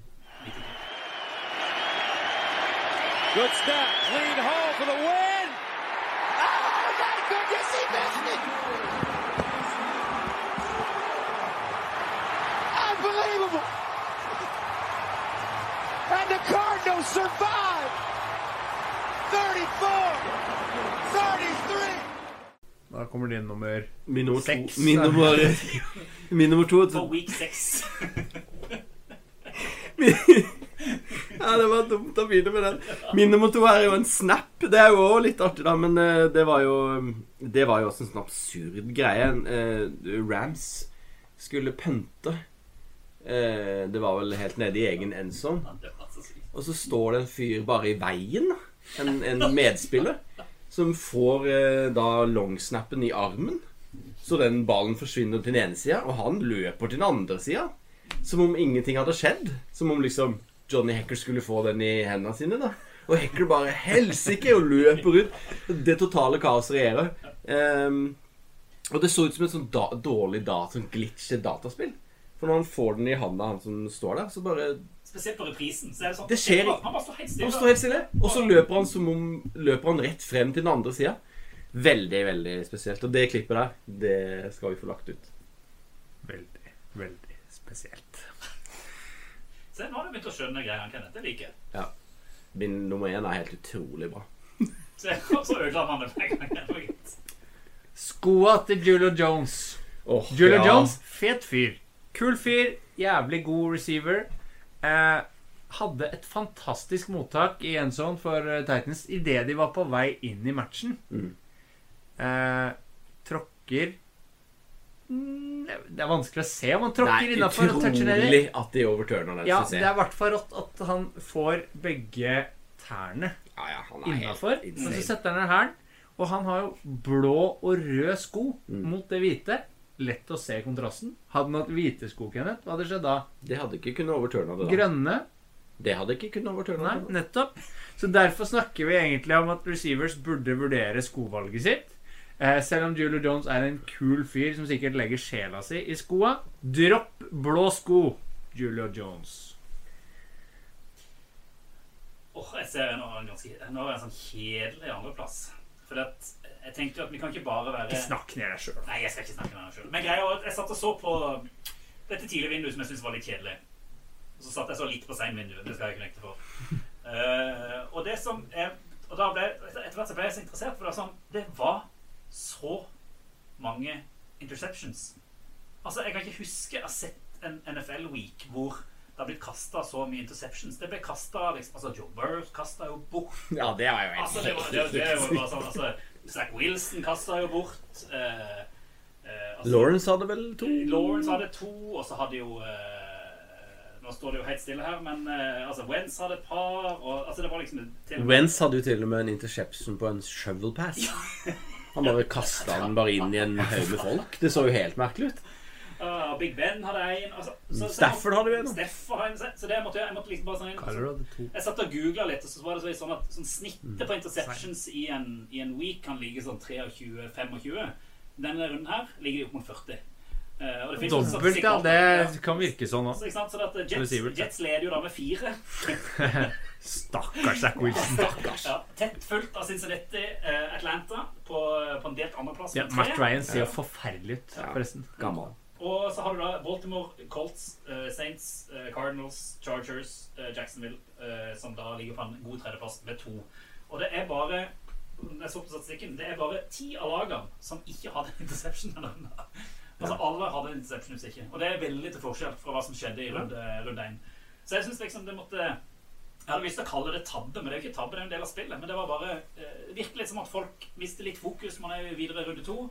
Good snap. Lead hole for the win. Oh, my goodness, he missed it. Unbelievable. And the Cardinals survive. 34, 33. Da kommer din nummer Min nummer Seks. to. Min nummer, min nummer to. For week 6. Ja, det var dumt å begynne med den. Min nummer to er jo en snap. Det er jo også litt artig, da, men eh, det var jo Det var jo også en sånn absurd greie. Eh, Rams skulle pønte. Eh, Det var vel helt nede i egen endzone. Og så står det en fyr bare i veien. En, en medspiller. Som får da longsnappen i armen. Så den ballen forsvinner til den ene sida, og han løper til den andre sida. Som om ingenting hadde skjedd. Som om liksom Johnny Hacker skulle få den i hendene sine. da Og Hacker bare helsike og løper ut. Det totale kaos regjerer. Um, Og det så ut som et sånn da, dårlig da, sånn glitchet dataspill. For når han får den i handa, han som står der, så bare Spesielt på reprisen. Så er det sånn Det skjer- Han bare står helt stille. Han står helt stille, og så løper han som om Løper han rett frem til den andre sida. Veldig, veldig spesielt. Og det klippet der, det skal vi få lagt ut. Veldig, veldig spesielt. Se, nå har du begynt å skjønne greiene, Kenneth. Det liker jeg. Min nummer én er helt utrolig bra. Se, og så ødela man det med en gang. Skoa til Julio Jones. Oh, Julio ja. Jones, fet fyr. Kul fyr, jævlig god receiver. Eh, hadde et fantastisk mottak i en sånn for eh, Titans idet de var på vei inn i matchen. Mm. Eh, tråkker Det er vanskelig å se om han tråkker er innafor og toucher nedi. utrolig at de overturner den. Ja, det er i hvert fall rått at han får begge tærne ja, ja, er innafor. Men så setter han ned hælen. Og han har jo blå og rød sko Mm. mot det hvite. Lett å se kontrasten. Hadde han hatt hvite sko, Kenneth, hva hadde skjedd da? Det hadde ikke kunnet overturne det. da Grønne? Det hadde ikke kunnet overturne Nei, det. nettopp. Så derfor snakker vi egentlig om at receivers burde vurdere skovalget sitt. Eh, selv om Julio Jones er en kul fyr som sikkert legger sjela si i skoa. Dropp blå sko, Julio Jones. Åh, jeg ser er en ganske Nå er en sånn kjedelig andreplass. For at jeg tenkte jo at vi kan ikke bare være Ikke snakk ned deg sjøl. Nei, jeg skal ikke snakke ned meg sjøl. Men greia jeg satt og så på dette tidlige vinduet som jeg syntes var litt kjedelig. Og så satt jeg så litt på seinvinduet. Det skal jeg ikke nekte for. Uh, og det som er Og da ble etter hvert så ble jeg så interessert, for det sånn Det var så mange interceptions. Altså, jeg kan ikke huske jeg har sett en NFL-week hvor det har blitt kasta så mye interceptions. Det ble kasta liksom, altså Joe Burr kasta jo bort Ja, det var jo helt Altså, det var, det, det var bare sånn altså, Zach Wilson kasta jo bort. eh, eh, altså, Lawrence hadde vel to? Lawrence hadde to, og så hadde jo eh, Nå står det jo helt stille her, men eh, altså, Wentz hadde et par. Og, altså, det var liksom til Wentz hadde jo til og med en interception på en shovel pass. Han bare kasta den bare inn i en haug med folk. Det så jo helt merkelig ut. Uh, Big Ben hadde en. Altså, så, så, Stafford hadde jo en. Stafford hadde en. Så- Så det måtte jeg, jeg måtte liksom bare sånn Kyler hadde to. Jeg satt og googla litt, og så var det så- sånn at sånn snittet på interceptions i en, i en week kan ligge sånn 23-25. Denne runden her ligger opp mot 40. Eh, og det finnes jo Dobbelt, ja. det. Kan virke sånn òg. Så, så Jets, Jets leder jo da med fire. Stakkars Zack Wilson. Ja, tett fulgt av Cincinnati, uh, Atlanta på, på en delt andreplass. Ja, Matt. Ryan ser jo forferdelig ut, Ja. forresten. Gammel. Og så har du da Baltimore, Colts, uh, Saints, eh, Cardinals, Chargers, eh, Jacksonville, eh, som da ligger på en god tredjeplass med to. Og det er bare jeg så på statistikken, det er bare ti av lagene som ikke hadde interception. Altså Alle hadde en interception hvis ikke. Og det er veldig til forskjell fra hva som skjedde i runde, runde 1. Så jeg syns liksom det måtte Jeg hadde lyst til å kalle det tabbe, men det er jo ikke tabbe, det er en del av spillet. Men det var bare eh, virkelig som at folk mister litt fokus. Man er videre i runde to.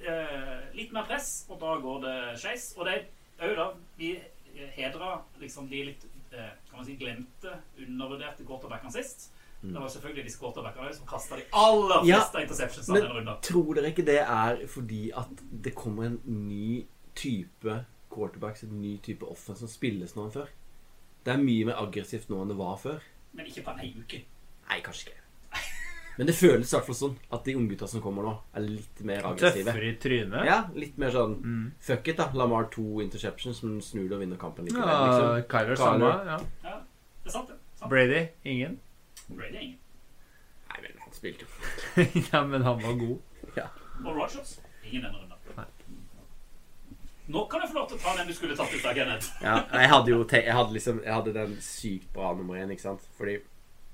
Eh, litt mer press, og da går det skeis. Og det er òg da Vi hedra liksom de litt eh, kan man si, glemte, undervurderte quarterbackene sist. Det var selvfølgelig disse quarterbackene som kasta de aller Ja, fleste interceptions av Men den runden. tror dere ikke det er fordi at det kommer en ny type quarterbacks, en ny type offense som spilles nå enn før? Det er mye mer aggressivt nå enn det var før. Men ikke på en hel uke. Nei, kanskje ikke. Men det føles i hvert fall sånn at de unggutta som kommer nå, er litt mer aggressive. Tøffere i trynet. Ja, litt mer sånn Mm. Fuck it, da. Lamar to interceptions, men snur det og vinner kampen likevel. Ja, Liksom. Kyler Kyler. samme. Ja. Ja, det er sant, det. Sant. Brady ingen. Brady er ingen. Nei, men han spilte jo. ja, men han var god. Og Rogers ingen denne runden. Nå kan du få lov til å ta den du skulle tatt ut av Kenneth. Ja, jeg hadde jo te jeg hadde liksom Jeg hadde den sykt bra nummer én, ikke sant? Fordi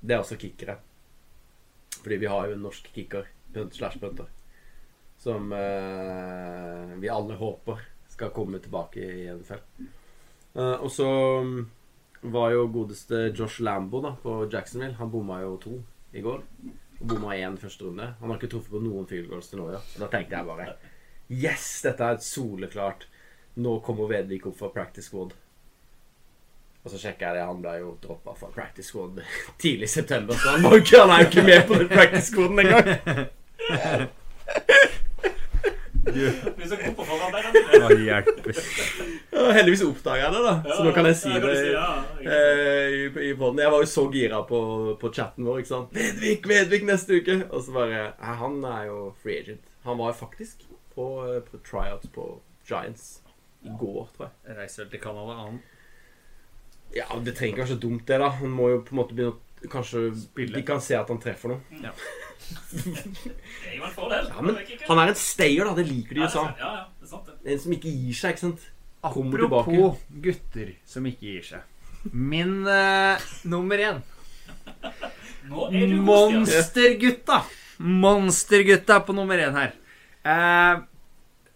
det er også kickere. Fordi vi har jo en norsk kicker, slash punter, som eh, vi alle håper skal komme tilbake i NFL. Uh, og så mm, var jo godeste Josh Lambo da på Jacksonville. Han bomma jo to i går. Og bomma én første runde. Han har ikke truffet på noen field goals til nå. Ja. Og da tenkte jeg bare Yes, dette er et soleklart Nå kommer Vedvik opp fra practice squad. Og så sjekka jeg det, han ble jo droppa fra practice squad tidlig i september. Så han, han er jo ikke med på den practice squaden engang. Du er så god på forarbeidene dine. Hva heldigvis oppdaga jeg det, da. Så nå kan jeg si det sant. eh, i, i podden. Jeg var jo så gira på, på chatten vår. ikke sant? Vedvik, Vedvik neste uke! Og så bare Han er jo free agent. Han var jo faktisk på, eh, på tryouts på Giants i går, tror jeg. Reiser vel til Canada han. Ja, Det trenger ikke være så dumt, det. da Han må jo på en måte begynne å Kanskje Spille. de kan se at han treffer noe. Det er jo en fordel. Ja, men. Han er en stayer, da. Det liker de i Ja, USA. Ja, ja, det er sant det. En som ikke gir seg, ikke sant. Kommer Apropos gutter som ikke gir seg. Min uh, nummer én. Er. Monstergutta! Monstergutta på nummer én her. Uh,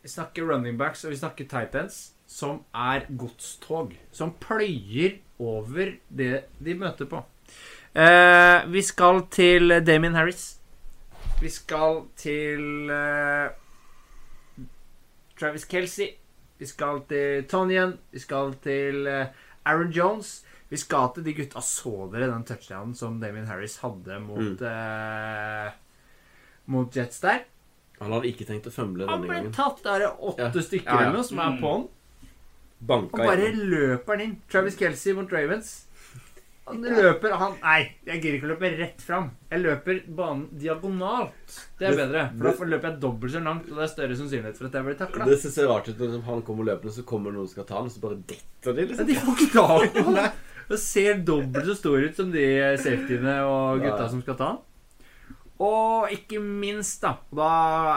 vi snakker running backs og vi snakker tight ends, som er godstog. Som pløyer over det de møter på. Eh, vi skal til Damien Harris. Vi skal til uh, Travis Kelsey. Vi skal til Tonyan. Vi skal til uh, Aaron Jones. Vi skal til de gutta. Så dere den touchdownen som Damien Harris hadde mot eh, Mot Jets der? Han hadde ikke tenkt å fømle Han ble tatt der er åtte Ja. stykker Ja, ja. som er på han. Og Banka bare igjennom. løper han inn. Travis Kelsey mot Ravens. Han løper han Nei, jeg gidder ikke å løpe rett fram. Jeg løper banen diagonalt. Det er bedre. For da løper jeg dobbelt så langt, og det er større sannsynlighet for at jeg blir takla. Det ser rart ut når han kommer løpende, så kommer noen som skal ta han, og så bare detter de. liksom De får ikke tak i han. Det ser dobbelt så stor ut som de safetyene og gutta som skal ta han. Og ikke minst, da Da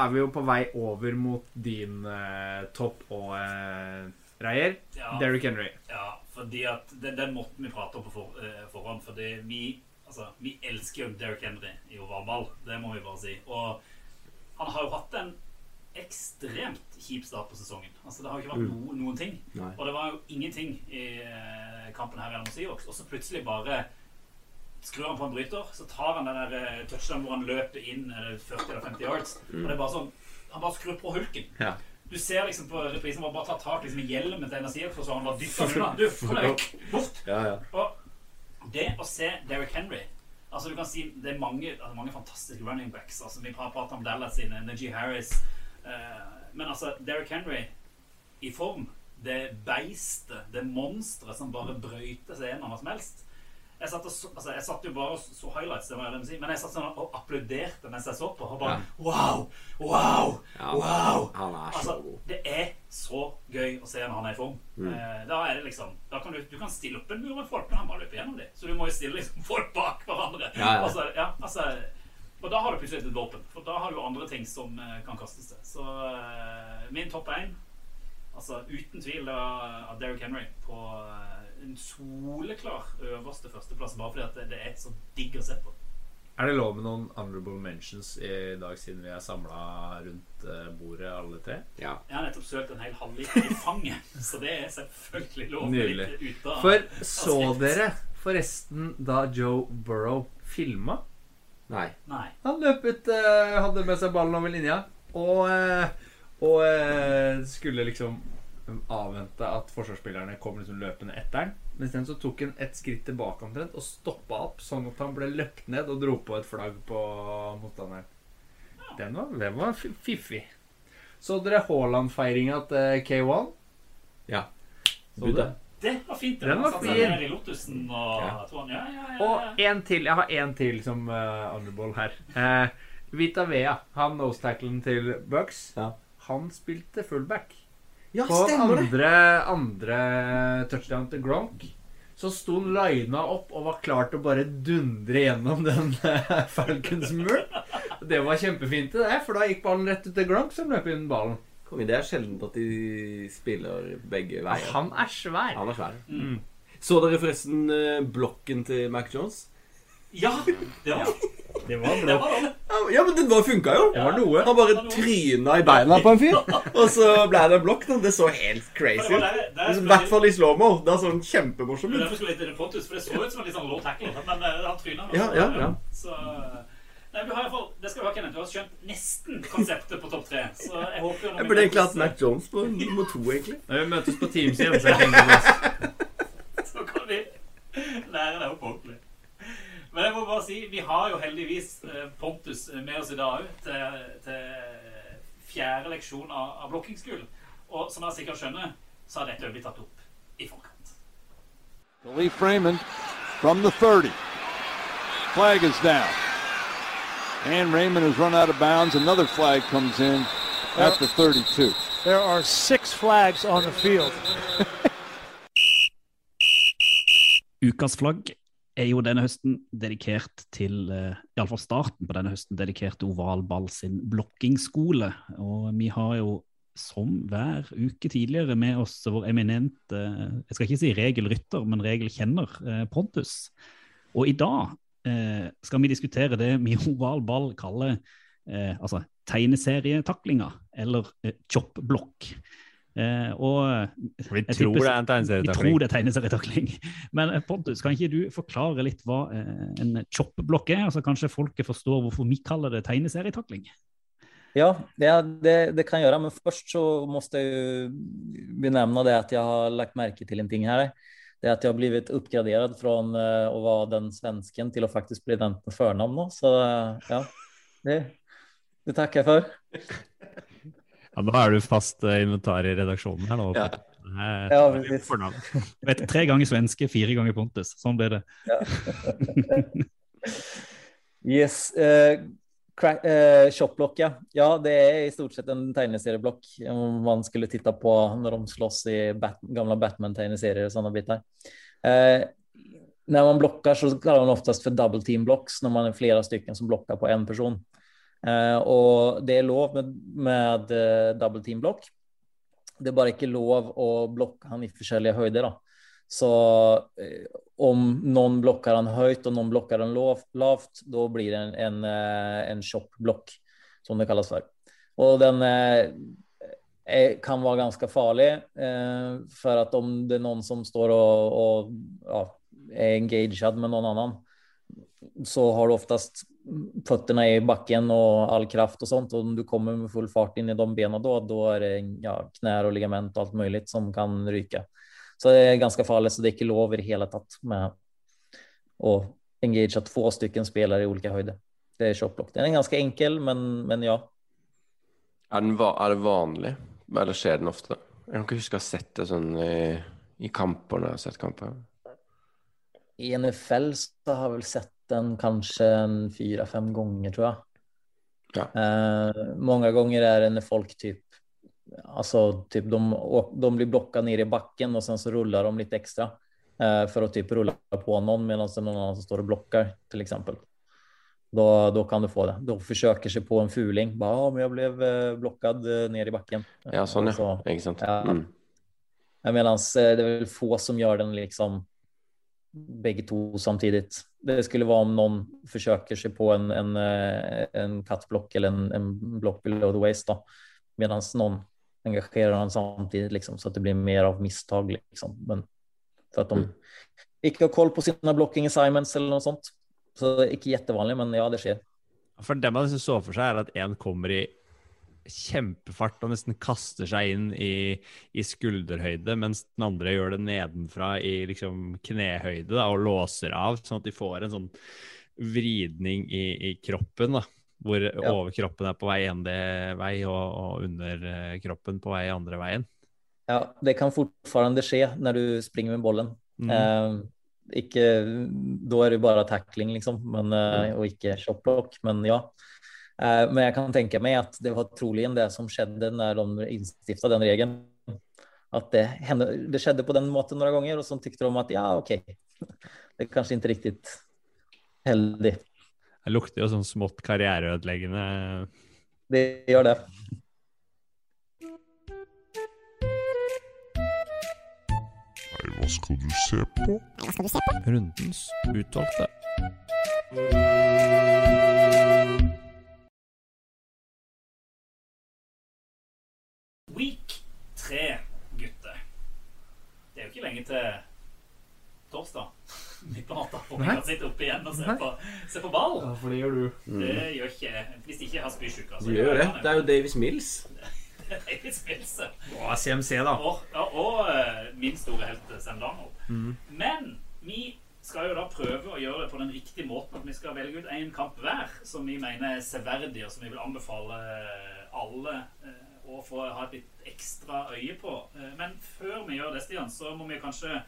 er vi jo på vei over mot din eh, topp og eh, Reier. Ja. Derrick Henry. Ja, fordi at den, den måten vi prater om på for, eh, forhånd Fordi vi, altså, vi elsker jo Derrick Henry i ovalball. Det må vi bare si. Og han har jo hatt en ekstremt kjip start på sesongen. Altså Det har jo ikke vært no, noen ting. Nei. Og det var jo ingenting i eh, kampen her gjennom Seahawks. Og så plutselig bare skrur han på en bryter, så tar han den der eh, touchdown hvor han løper inn eh, 40 eller 50 yards. Og det er bare sånn Han bare skrur på hulken. Ja. Du ser liksom på reprisen han bare tar tak liksom, i hjelmen til og så han bare dytta unna. Du, kom deg vekk! Bort! Ja, ja. Og det å se Derrick Henry Altså du kan si Det er mange, altså, mange fantastiske running backs. Altså Vi har pratet om Dallas sine, Energy Harris uh, Men altså, Derrick Henry i form Det beistet, det monsteret som bare brøyter seg gjennom hva som helst. Jeg satt, og så, altså, jeg satt jo bare og så highlights, jeg men jeg satt sånn og applauderte mens jeg så på. Og bare Wow! Wow! Wow! Han så Altså, det er så gøy å se når han er i form. Eh, da er det liksom Da kan du, du kan stille opp en mur med folk, men han bare løper gjennom dem. Så du må jo stille liksom folk bak hverandre. Ja, ja. Altså, ja, altså, og da har du plutselig et våpen. For da har du andre ting som eh, kan kastes til. Så eh, min topp én Altså uten tvil av Derrick Henry på en soleklar øverste førsteplass, bare fordi at det, det er så digg å se på. Er det lov med noen honorable mentions i dag, siden vi er samla rundt eh, bordet alle tre? Ja. Jeg har nettopp søkt en hel halvliter i fanget, så det er selvfølgelig lov. Nydelig. av- For så dere forresten da Joe Burrow filma? Nei. Nei. Han løp ut, eh, hadde med seg ballen over linja, og, eh, og skulle liksom avvente at forsvarsspillerne kom liksom løpende etter han. Men isteden så tok han et skritt tilbake omtrent og stoppa opp, sånn at han ble løpt ned og dro på et flagg på motstanderen. Den var, den var fiffig. Så dere Haaland-feiringa til K1? Ja. Så du det. Det var fint. Den, Den var fin. Lotusen og Ja. ja, ja, ja, ja. Og en til. Jeg har en til som uh, honorable her. Uh, Vita Vea, han nose-tacklen til Bucks, Ja. han spilte fullback. Ja, På andre, andre touchdown til Gronk så sto han lina opp og var klar til å bare dundre gjennom den eh, Falcons-muren. Det var kjempefint, det, for da gikk ballen rett ut til Gronk, som løp inn ballen. Konge, Det er sjelden at de spiller begge veier. Han er svær. Han er svær. Mm. Så dere forresten eh, blokken til Mac Jones? Ja, det var Det var det. Var det. Ja, men den var funka jo. Det var noe. Han bare tryna i beina på en fyr, og så ble det blokk. Det så helt crazy ut. der I hvert fall i slow-mo. Det sånn kjempemorsomt Det ut. derfor skulle jeg til Pontus, for det så ut som en litt sånn low tackle. Men eh, han tryna. Ja, ja, ja. Så Nei, vi har i hvert fall, Det skal du ha, Kenneth. Du har skjønt nesten konseptet på topp tre. Så jeg håper Jeg burde egentlig hatt Mac Jones på nummer to, egentlig. Når vi møtes på Teams igjen, så er det kan vi lære deg opp ordentlig. Men jeg må bare si, vi har jo heldigvis eh, Pontus med oss i dag òg, til, til fjerde leksjon av, av blokkingsskolen. Og som dere sikkert skjønner, så har dette jo blitt tatt opp i forkant. Lee Freeman from the 30. Flag is down. And Raymond has run out of bounds. Another flag comes in at the 32. There are six flags on the field. Ukas flagg er jo denne høsten dedikert til uh, Iallfall starten på denne høsten dedikert til Ovalball sin blokkingsskole. Og vi har jo som hver uke tidligere med oss vår eminente Jeg skal ikke si regelrytter, men regelkjenner, eh, Pontus. Og i dag eh, skal vi diskutere det vi Ovalball kaller eh, altså tegneserietaklinga, eller eh, chop-blokk. Eh, og Vi tror tipper- det er en Vi tegneserietakling. tror det er tegneserietakling. Men eh, Pontus, kan ikke du forklare litt hva eh, en chop-blokk er? Altså Kanskje folket forstår hvorfor vi kaller det tegneserietakling? Ja, ja det, det kan jeg gjøre. Men først så måtte jeg benevne benämna det at jeg har lagt merke til en ting her. Det at jeg jag har blitt oppgradert från å være den svensken til å faktisk bli den på förnamn. nå. Så eh, ja, det, det takker jeg för. Ja, nå er du fast eh, inventar i redaksjonen her nå. Ja. Eh, Ja, Vet, tre ganger svenske, fire ganger Pontus. Sånn ble det. Yes. Uh, cra- eh, Shopblock, ja. Ja, det er i stort sett en tegneserieblokk. om man skulle titta på når de slåss i Bat gamla Batman-tegneserier og sånne bitar. Eh, när man blockar så kallar man oftast för double team blocks när man är flera stycken som blockar på en person. Eh, och det er lov med, med eh, double team block. Det er bare ikke lov å blokke han i forskjellige høyder. Da. Så eh, om noen blokker han høyt og noen blokker han lavt, da blir det en, en, en chop-block som det kalles for. Og den eh, kan være ganske farlig eh, for at om det er noen som står og, og ja, er engagerad med noen annan så har du oftast fötterna i backen och all kraft och sånt. Och om du kommer med full fart in i de benen då, då är det ja, knær och ligament och allt möjligt som kan ryke. Så det är ganska farligt, så det är inte lov i det hela tatt med att engagea två stycken spelare i olika höjder. Det är shotblock. Den är ganska enkel, men, men ja. Er, den va er det vanlig? Eller skjer den ofte? Jeg kan ikke huske å ha sett det sånn i, i kamper når jeg har sett kamper. I NFL så har jag väl sett den kanskje en fyra, fem gånger tror jag. Eh, många gånger är det när folk typ, alltså typ de, de blir blockade ner i backen och sen så rullar de lite extra eh, för att typ rulla på någon medan det är någon annan som står och blockar till exempel. Då, då kan du få det. Då försöker sig på en fuling. Bara, ja, men jag blev eh, blockad eh, ner i backen. Ja, sånn, ja. Så- Ikke sant? Ja. Mm. Medan det är väl få som gör den liksom bägge två samtidigt. Det skulle vara om någon försöker sig på en, en, eh, en cutblock eller en, en block below the waist då. Medan någon engagerar den samtidigt liksom, så att det blir mer av misstag. Liksom. Men för att de ikke har koll på sine blocking assignments eller noe sånt. Så det är inte jättevanligt, men ja, det skjer. For det man så for seg, er at en kommer i kjempefart og nesten kaster seg inn i, i skulderhøyde, mens den andre gjør det nedenfra i liksom knehøyde da, og låser av, sånn at de får en sånn vridning i, i kroppen. da, Hvor overkroppen er på vei én vei, og, og underkroppen på vei andre veien. Ja, det kan fortfarande skje når du springer med bollen. Mm. Eh, ikke, da er det bare tackling liksom, men, eh, och icke shotblock. Men ja, eh, men jeg kan tenke meg at det var trolig det som skjedde når de innstifta den regelen. At det, hände, det skjedde på den måten noen ganger, og så tykte de at ja, OK. det er kanskje ikke riktig heldig. Det lukter jo sånn smått karriereødeleggende. Det gjør det. Nei, hva skal du se på? Hva skal du se på? Rundens utvalgte. Lenge til torsdag. Natta. Og Nei. kan sitte oppe igjen og se Nei. på, se på ball. Ja, for det gjør du. Det gjør ikke Hvis ikke ikke har spysjuke. Du gjør det. Det er jo Davis Mills. Davis Mills. Å, CMC, da. Og, ja, og eh, min store helt eh, Sam Darnold. Mhm. Men vi skal jo da prøve å gjøre det på den riktige måten. At vi skal velge ut én kamp hver som vi mener er severdig, og som vi vil anbefale alle eh, å få ha et litt ekstra øye på. Eh, Men før vi gjør det, Stian, så må vi kanskje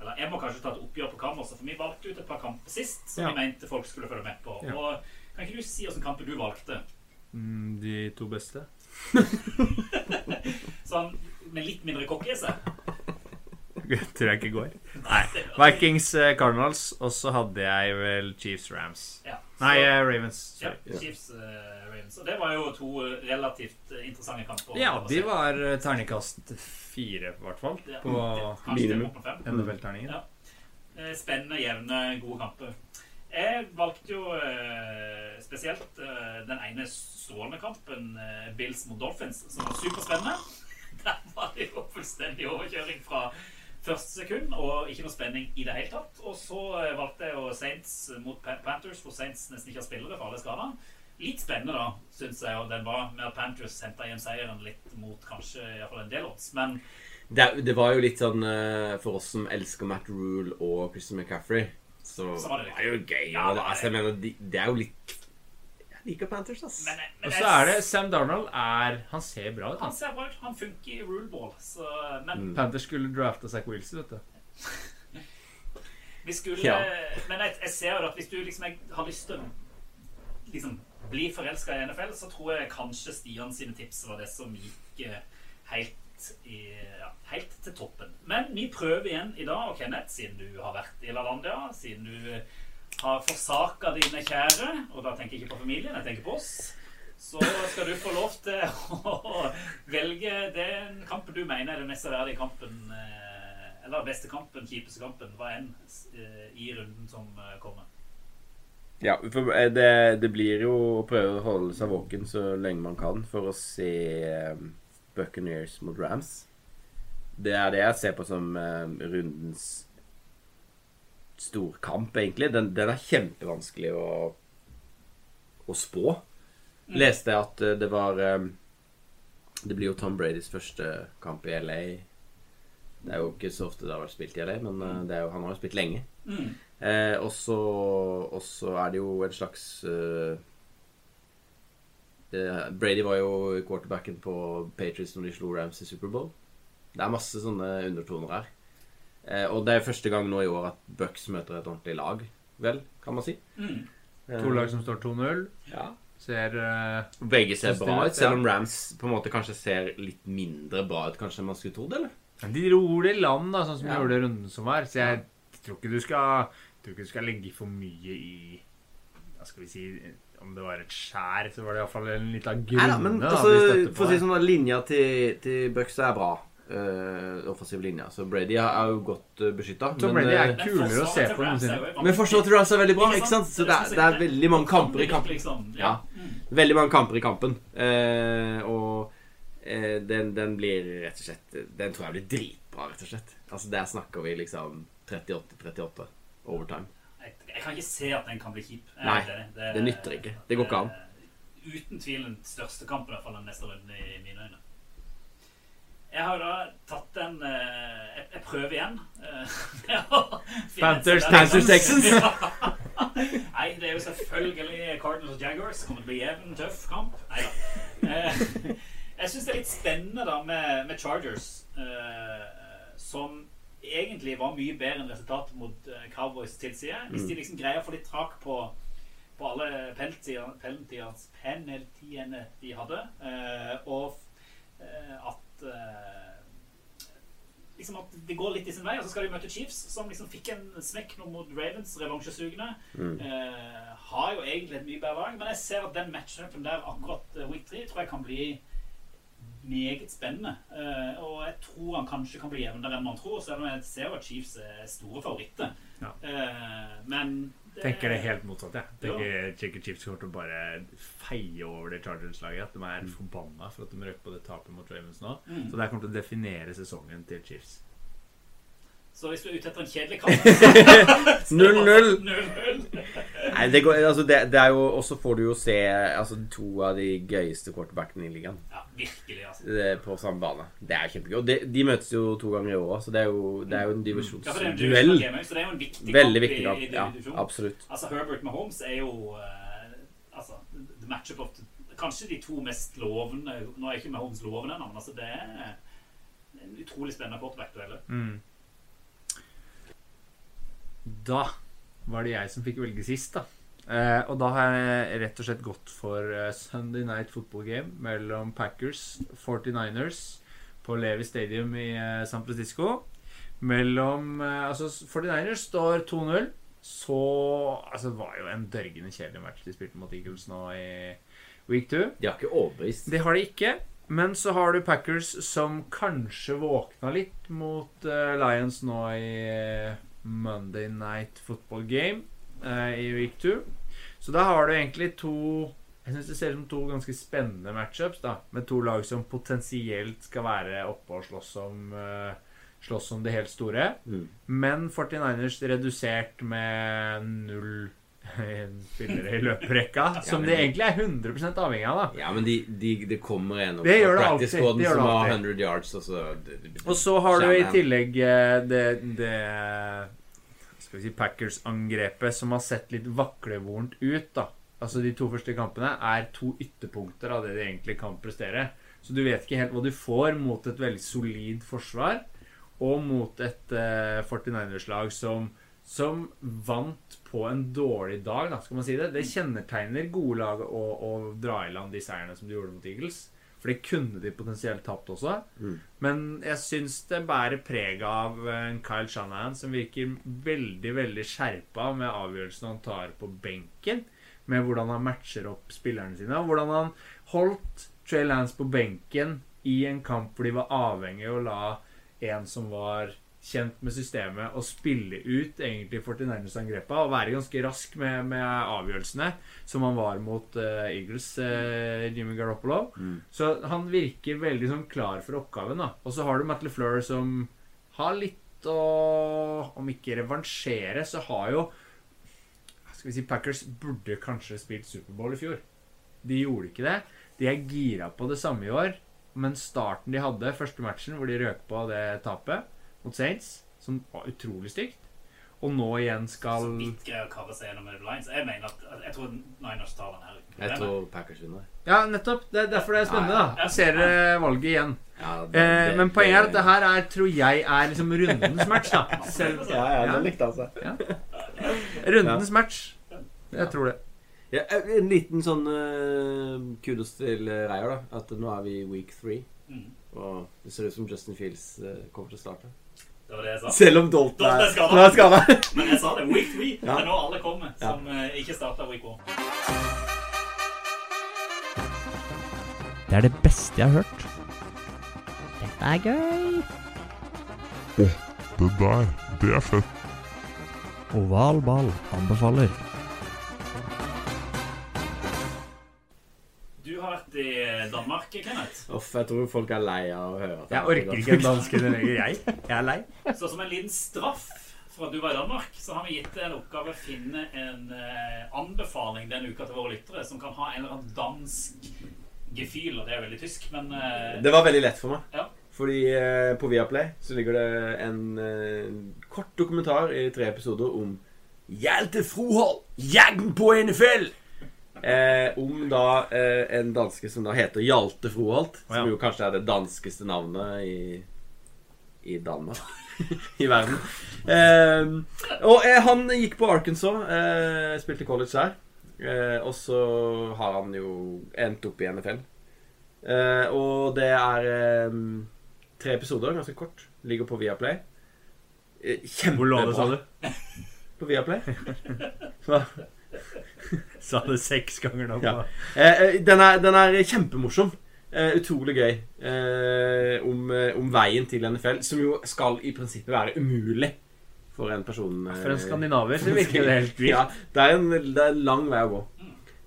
Eller jeg må kanskje ta et oppgjør på kammerset, for vi valgte ut et par kamper sist som Ja. vi mente folk skulle følge med på. Ja. Og kan ikke du si hvilke kamper du valgte? Mm, de to beste. sånn med litt mindre kokkese? Tror jeg ikke går. Nei. Vikings eh, Cardinals, og så hadde jeg vel Chiefs Rams. Ja, Nei, så- eh, Ravens. Ja, Sorry. Chiefs eh, Ravens. Og det var jo to relativt eh, interessante kamper. Ja, de var eh, terningkast fire, i hvert fall. Ja, På kanskje det var på fem. NFL-terningen. Ja. Eh, Spennende, jevne, gode kamper. Jeg valgte jo eh, spesielt eh, den ene strålende kampen, eh, Bills mot Dolphins, som var superspennende. Der var det jo fullstendig overkjøring fra første sekund, og ikke noe spenning i det hele tatt. Og så eh, valgte jeg jo Saints mot Panthers, hvor Saints nesten ikke har spillere for alle skader. Litt spennende, da, syns jeg, og den var med at Panthers henta hjem seieren litt mot kanskje i hvert fall en del odds. Men Det, det var jo litt sånn eh, For oss som elsker Matt Rule og Christian McCaffrey, så, Så var det det var jo gøy. Ja, det altså, jeg mener, de, det er jo litt liker Panthers, ass. Men, men Og så er det Sam Darnold er Han ser bra ut. Han Han. ser bra ut. Han funker i ruleball. Så, men Mm. Panthers skulle drafta Zack Wilson, vet du. vi skulle Ja. Men jeg, jeg ser jo at hvis du liksom jeg har lyst til å liksom, bli forelska i NFL, så tror jeg kanskje Stian sine tips var det som gikk eh, helt, i, ja, helt til toppen. Men vi prøver igjen i dag, og Kenneth, siden du har vært i LaLandia, siden du har forsaka dine kjære, og da tenker jeg ikke på familien, jeg tenker på oss, så skal du få lov til å velge den kampen du mener er den mest verdige kampen, eh, eller beste kampen, kjipeste kampen, hva enn, eh, i runden som eh, kommer. Ja, for det, det blir jo å prøve å holde seg våken så lenge man kan for å se Buccaneers mot Rams. Det er det jeg ser på som um, rundens storkamp, egentlig. Den, den er kjempevanskelig å, å spå. Leste jeg at eh, det var um, Det blir jo Tom Bradys første kamp i LA. Det er jo ikke så ofte det har vært spilt i LA, men eh, det er jo, han har jo spilt lenge. Mm. Eh, og så er det jo en slags uh, det, Brady var jo quarterbacken på Patriots når de slo Rams i Superbowl. Det er masse sånne undertoner her. Eh, og det er første gang nå i år at Bucks møter et ordentlig lag, vel, kan man si. Mm. To lag som står 2-0. Ja. Ser uh, Begge ser bra ut, selv om. Rams på en måte kanskje ser litt mindre bra ut kanskje enn man skulle trodd, eller? De ror det i land, da, sånn som de Ja. gjorde runden som var. Så jeg tror ikke du skal tror ikke du skal legge for mye i Hva skal vi si Om det var et skjær, så var det iallfall en liten Nei da, men altså, da, for å si sånn linja til, til Bucks er bra. Uh, offensiv linje. Så Brady er jo godt uh, beskytta. Tom Brady er kulere å se på enn sine. Men forsvaret til er veldig bra, Ikke sant? Så det er, det er veldig mange kamper i kampen. Liksom, Ja. Veldig mange kamper i kampen. Uh, og uh, den, den blir rett og slett Den tror jeg blir dritbra, rett og slett. Altså Der snakker vi liksom 38-38 overtime. Jeg, jeg kan ikke se at den kan bli kjip. Nei, det, det, det nytter ikke. Det går ikke an. eh, Uten tvil den største kampen i hvert fall den neste runden i mine øyne. Jeg har da tatt en eh, Jeg, jeg prøver igjen. eh, Panthers, Panthers, Texans? Nei, det er jo selvfølgelig Cardinals og Jaguars. Kommer til å bli jevn, tøff kamp. Nei da. Eh, jeg syns det er litt spennende da med, med Chargers, eh, som egentlig var mye bedre enn resultatet mot eh, Cowboys tilsier. Hvis de liksom greier å få litt tak på, på alle penaltier- penaltiene de hadde, eh, og eh, at eh, liksom at det går litt i sin vei, og så skal de møte Chiefs, som liksom fikk en smekk nå mot Ravens, revansjesugende. Mm. Eh, har jo egentlig et mye bedre lag, men jeg ser at den matchupen der akkurat eh, week 3 tror jeg kan bli meget spennende. Eh, og jeg tror han kanskje kan bli jevnere enn man tror, selv om jeg ser at Chiefs er store favoritter. Ja. Eh, men det, tenker det helt motsatt. Jeg Ja. tenker Chicken Chiefs kommer til å bare feie over det Chargers-laget. At de er forbanna for at de røk på det tapet mot Ravens nå. Mm. Så det kommer til å definere sesongen til Chiefs. Så hvis du er ute etter en kjedelig kamp 0-0. 0-0. Nei, det, går, altså det, det er jo Og så får du jo se altså, to av de gøyeste quarterbackene i ligaen Ja, virkelig, altså. Det på samme bane. Det er kjempegøy. Og de, de møtes jo to ganger i året, så det er jo, det er jo en divisjonsduell. Ja, så det er jo en viktig Veldig viktig i- kamp. i Ja, absolutt. Altså, Herbert Mahomes er jo uh, altså, the matchup of the, Kanskje de to mest lovende Nå er ikke Mahomes lovende ennå, men altså, det er en utrolig spennende quarterback-duell. Mm. Da var det jeg som fikk velge sist, da. Eh, og da har jeg rett og slett gått for eh, Sunday Night Football Game mellom Packers 49ers på Levi Stadium i eh, San Francisco. Mellom eh, Altså, 49ers står 2-0. Så Altså, det var jo en dørgende kjedelig match de spilte mot Eagles nå i week 2. De har ikke overbevist. Det har de ikke. Men så har du Packers som kanskje våkna litt mot Lions nå i Monday Night Football Game eh, i week 2. Så da har du egentlig to Jeg synes det ser ut som to ganske spennende matchups, da. Med to lag som potensielt skal være oppe og slåss om eh, Slåss om det helt store. Mm. Men 49ers redusert med null spillere i løperekka. Som men de de- egentlig er 100 avhengig av, da. Ja, men de, de, det kommer en opp Det gjør det alltid. Det som det har alltid. 100 yards, og så det- det- Og så har du i tillegg eh, det, det Skal vi si Packers-angrepet som har sett litt vaklevorent ut, da. Altså De to første kampene er to ytterpunkter av det de egentlig kan prestere. Så du vet ikke helt hva du får mot et veldig solid forsvar, og mot et uh, 49ers-lag som, som vant på en dårlig dag, da, skal man si det. Det kjennetegner gode lag å, å dra i land de seierne som de gjorde mot Eagles. For det kunne de potensielt tapt også. Mm. Men jeg syns det bærer preg av en Kyle Shanahan som virker veldig veldig skjerpa med avgjørelsen han tar på benken. Med hvordan han matcher opp spillerne sine. Og hvordan han holdt Trey Lance på benken i en kamp hvor de var avhengig av å la en som var kjent med systemet, og spille ut egentlig 49ers-angrepa og være ganske rask med, med avgjørelsene, som han var mot uh, Eagles, uh, Jimmy Garoppolo. Mm. Så han virker veldig sånn klar for oppgaven. da Og så har du Matt LeFleur som har litt å Om ikke revansjere, så har jo Skal vi si Packers burde kanskje spilt Superbowl i fjor. De gjorde ikke det. De er gira på det samme i år. Men starten de hadde, første matchen hvor de røk på det tapet mot Saints, som var utrolig stygt, og nå igjen skal Så vidt greier å kave seg gjennom med Lions. Jeg mener at, at jeg tror Niners tar den her. Jeg tror Packers vinner. Ja, nettopp. Det er derfor det er spennende. Da ser dere valget igjen. Ja, det- eh, men poenget er at det- her er, tror jeg er liksom rundens match, da. Selv, Ja, ja, det likte han seg. Ja. Rundens match. Jeg tror det. Ja, en liten sånn uh, kudos til eh, Reier, da. At nå er vi i week three. Mm. Og det ser ut som Justin Fields uh, kommer til å starte. Det var det jeg sa. Selv om Dalton Dalton er- er skadet. Men jeg sa det. Week 3. Ja. Det er nå alle kommer Ja. som eh, ikke starta week 1. Det er det beste jeg har hørt. Dette er gøy. Åh, det der, det er fett. Oval ball anbefaler. I Danmark, Kenneth. Uff, jeg tror folk er lei av å høre det. Jeg orker ikke en dansk lenger, jeg. Jeg er lei. Så som en liten straff for at du var i Danmark, så har vi gitt deg en oppgave å finne en eh, anbefaling denne uka til våre lyttere som kan ha en eller annen dansk gefühl, og det er veldig tysk, men eh, Det var veldig lett for meg. Ja. Fordi eh, på Viaplay så ligger det en eh, kort dokumentar i tre episoder om Hjalte Frohold, jagden på NFL! Eh, om da eh, en danske som da heter Hjalte Froholt. Som Ja. jo kanskje er det danskeste navnet i, i Danmark. I verden. Eh, og eh, han gikk på Arkansas, eh, spilte college der. Eh, og så har han jo endt opp i NFL. Eh, og det er tre episoder, ganske kort. Ligger på Viaplay. Kjempebra. Hvor lå det, sa du? På Viaplay. Hva? Sa det seks ganger nå. Ja. Eh, eh, den, er, den er kjempemorsom. Eh, utrolig gøy. Eh, om, eh, om veien til NFL, som jo skal i prinsippet være umulig for en person eh, For en skandinaver så virker det helt vilt. Ja, det er en, det er en lang vei å gå.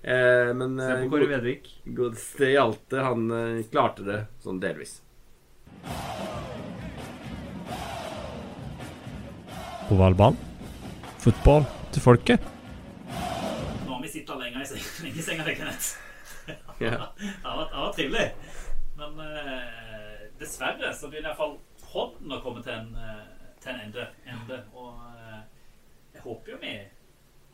Eh, men Se på Kåre Vedvik. Godeste Hjalte, han eh, klarte det sånn delvis. På valgbanen. Fotball til folket. Sittet lenger i lenge i senga, det, Kenneth. Ja. Det har vært, trivelig. Men eh, dessverre så begynner iallfall hånden å komme til en, eh, til en ende. ende. Og eh, jeg håper jo vi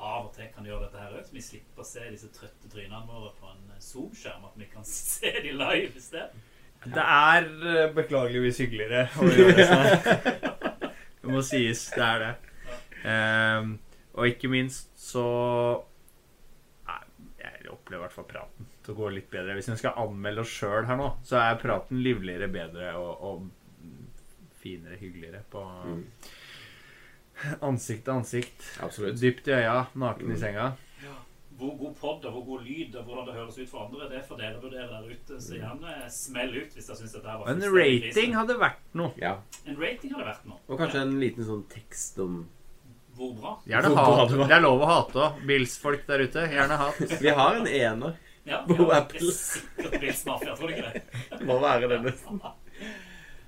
av og til kan gjøre dette her òg, så vi slipper å se disse trøtte trynene våre på en eh, Zoom-skjerm. At vi kan se de live isteden. Det er eh, beklageligvis hyggeligere å gjøre det sånn. Det må sies. Det er det. Um, og ikke minst så opplever i hvert fall praten til å gå litt bedre. Hvis vi skal anmelde oss sjøl her nå, så er praten livligere, bedre og, og finere, hyggeligere på Mm. ansikt til ansikt. Absolutt. Dypt i øya, naken Mm. i senga. Hvor god pod og hvor god lyd og hvordan det høres ut for andre, det får dere vurdere der ute. Så gjerne smell ut hvis dere syns dette var En rating hadde vært noe. Ja. En rating hadde vært noe. Og kanskje en liten sånn tekst om Hvor bra. Gjerne Hvor bra hat. det. Det er lov å hate òg. Bills-folk der ute. Gjerne hat. Vi har en ener Ja, på ja, Apple. er Bills-mafia, tror du ikke det? Det må være det, nesten.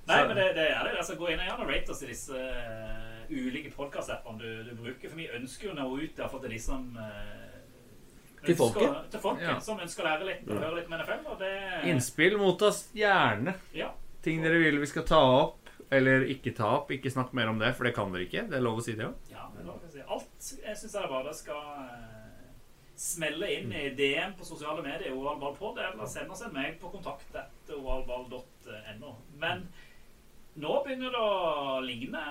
Nei, men det, det er det. Altså, gå inn og gjerne rate oss i disse uh, ulike podcast-appene du, du bruker. For vi ønsker jo å nå ut fall til de som uh, Til ønsker- folket. Til folket Ja. Som ønsker å lære litt og høre litt med NFL. Og det, Innspill mot oss gjerne. Ja. Ting dere vil vi skal ta opp, eller ikke ta opp. Ikke snakk mer om det, for det kan dere ikke. Det er lov å si det òg. Alt jeg syns jeg bare skal eh, smelle inn i DM på sosiale medier, ovalballpod, eller sende oss en mail på kontakt etter ovalball.no. Men nå begynner det å ligne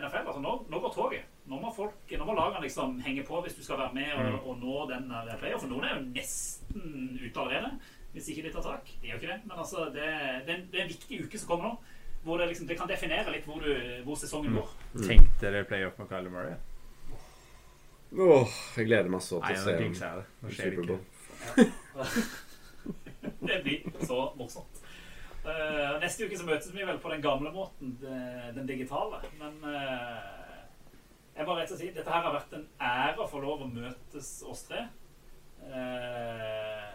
NFL. Altså nå, nå går toget. Nå må, folk, nå må lagene liksom henge på hvis du skal være med og, og nå den der player. For noen er jo nesten ute allerede, hvis ikke de tar tak. De gjør ikke det. Men altså, det, det, er en, det er en viktig uke som kommer nå. Hvor det, liksom, det kan definere litt hvor, du, hvor sesongen går. Tenkte dere playoff med Kyler Murray. Åh, jeg gleder meg så Nei, til å se jinxer jeg det. Nå skjer det Superbowl. Det blir så morsomt. Eh, neste uke så møtes vi vel på den gamle måten, den digitale. Men eh, jeg bare rett og slett dette her har vært en ære å få lov å møtes oss tre. Eh,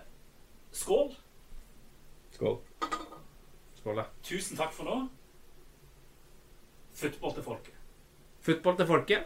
skål. Skål. Skål, da. Tusen takk for nå. Football til folket. Football til folket.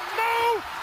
no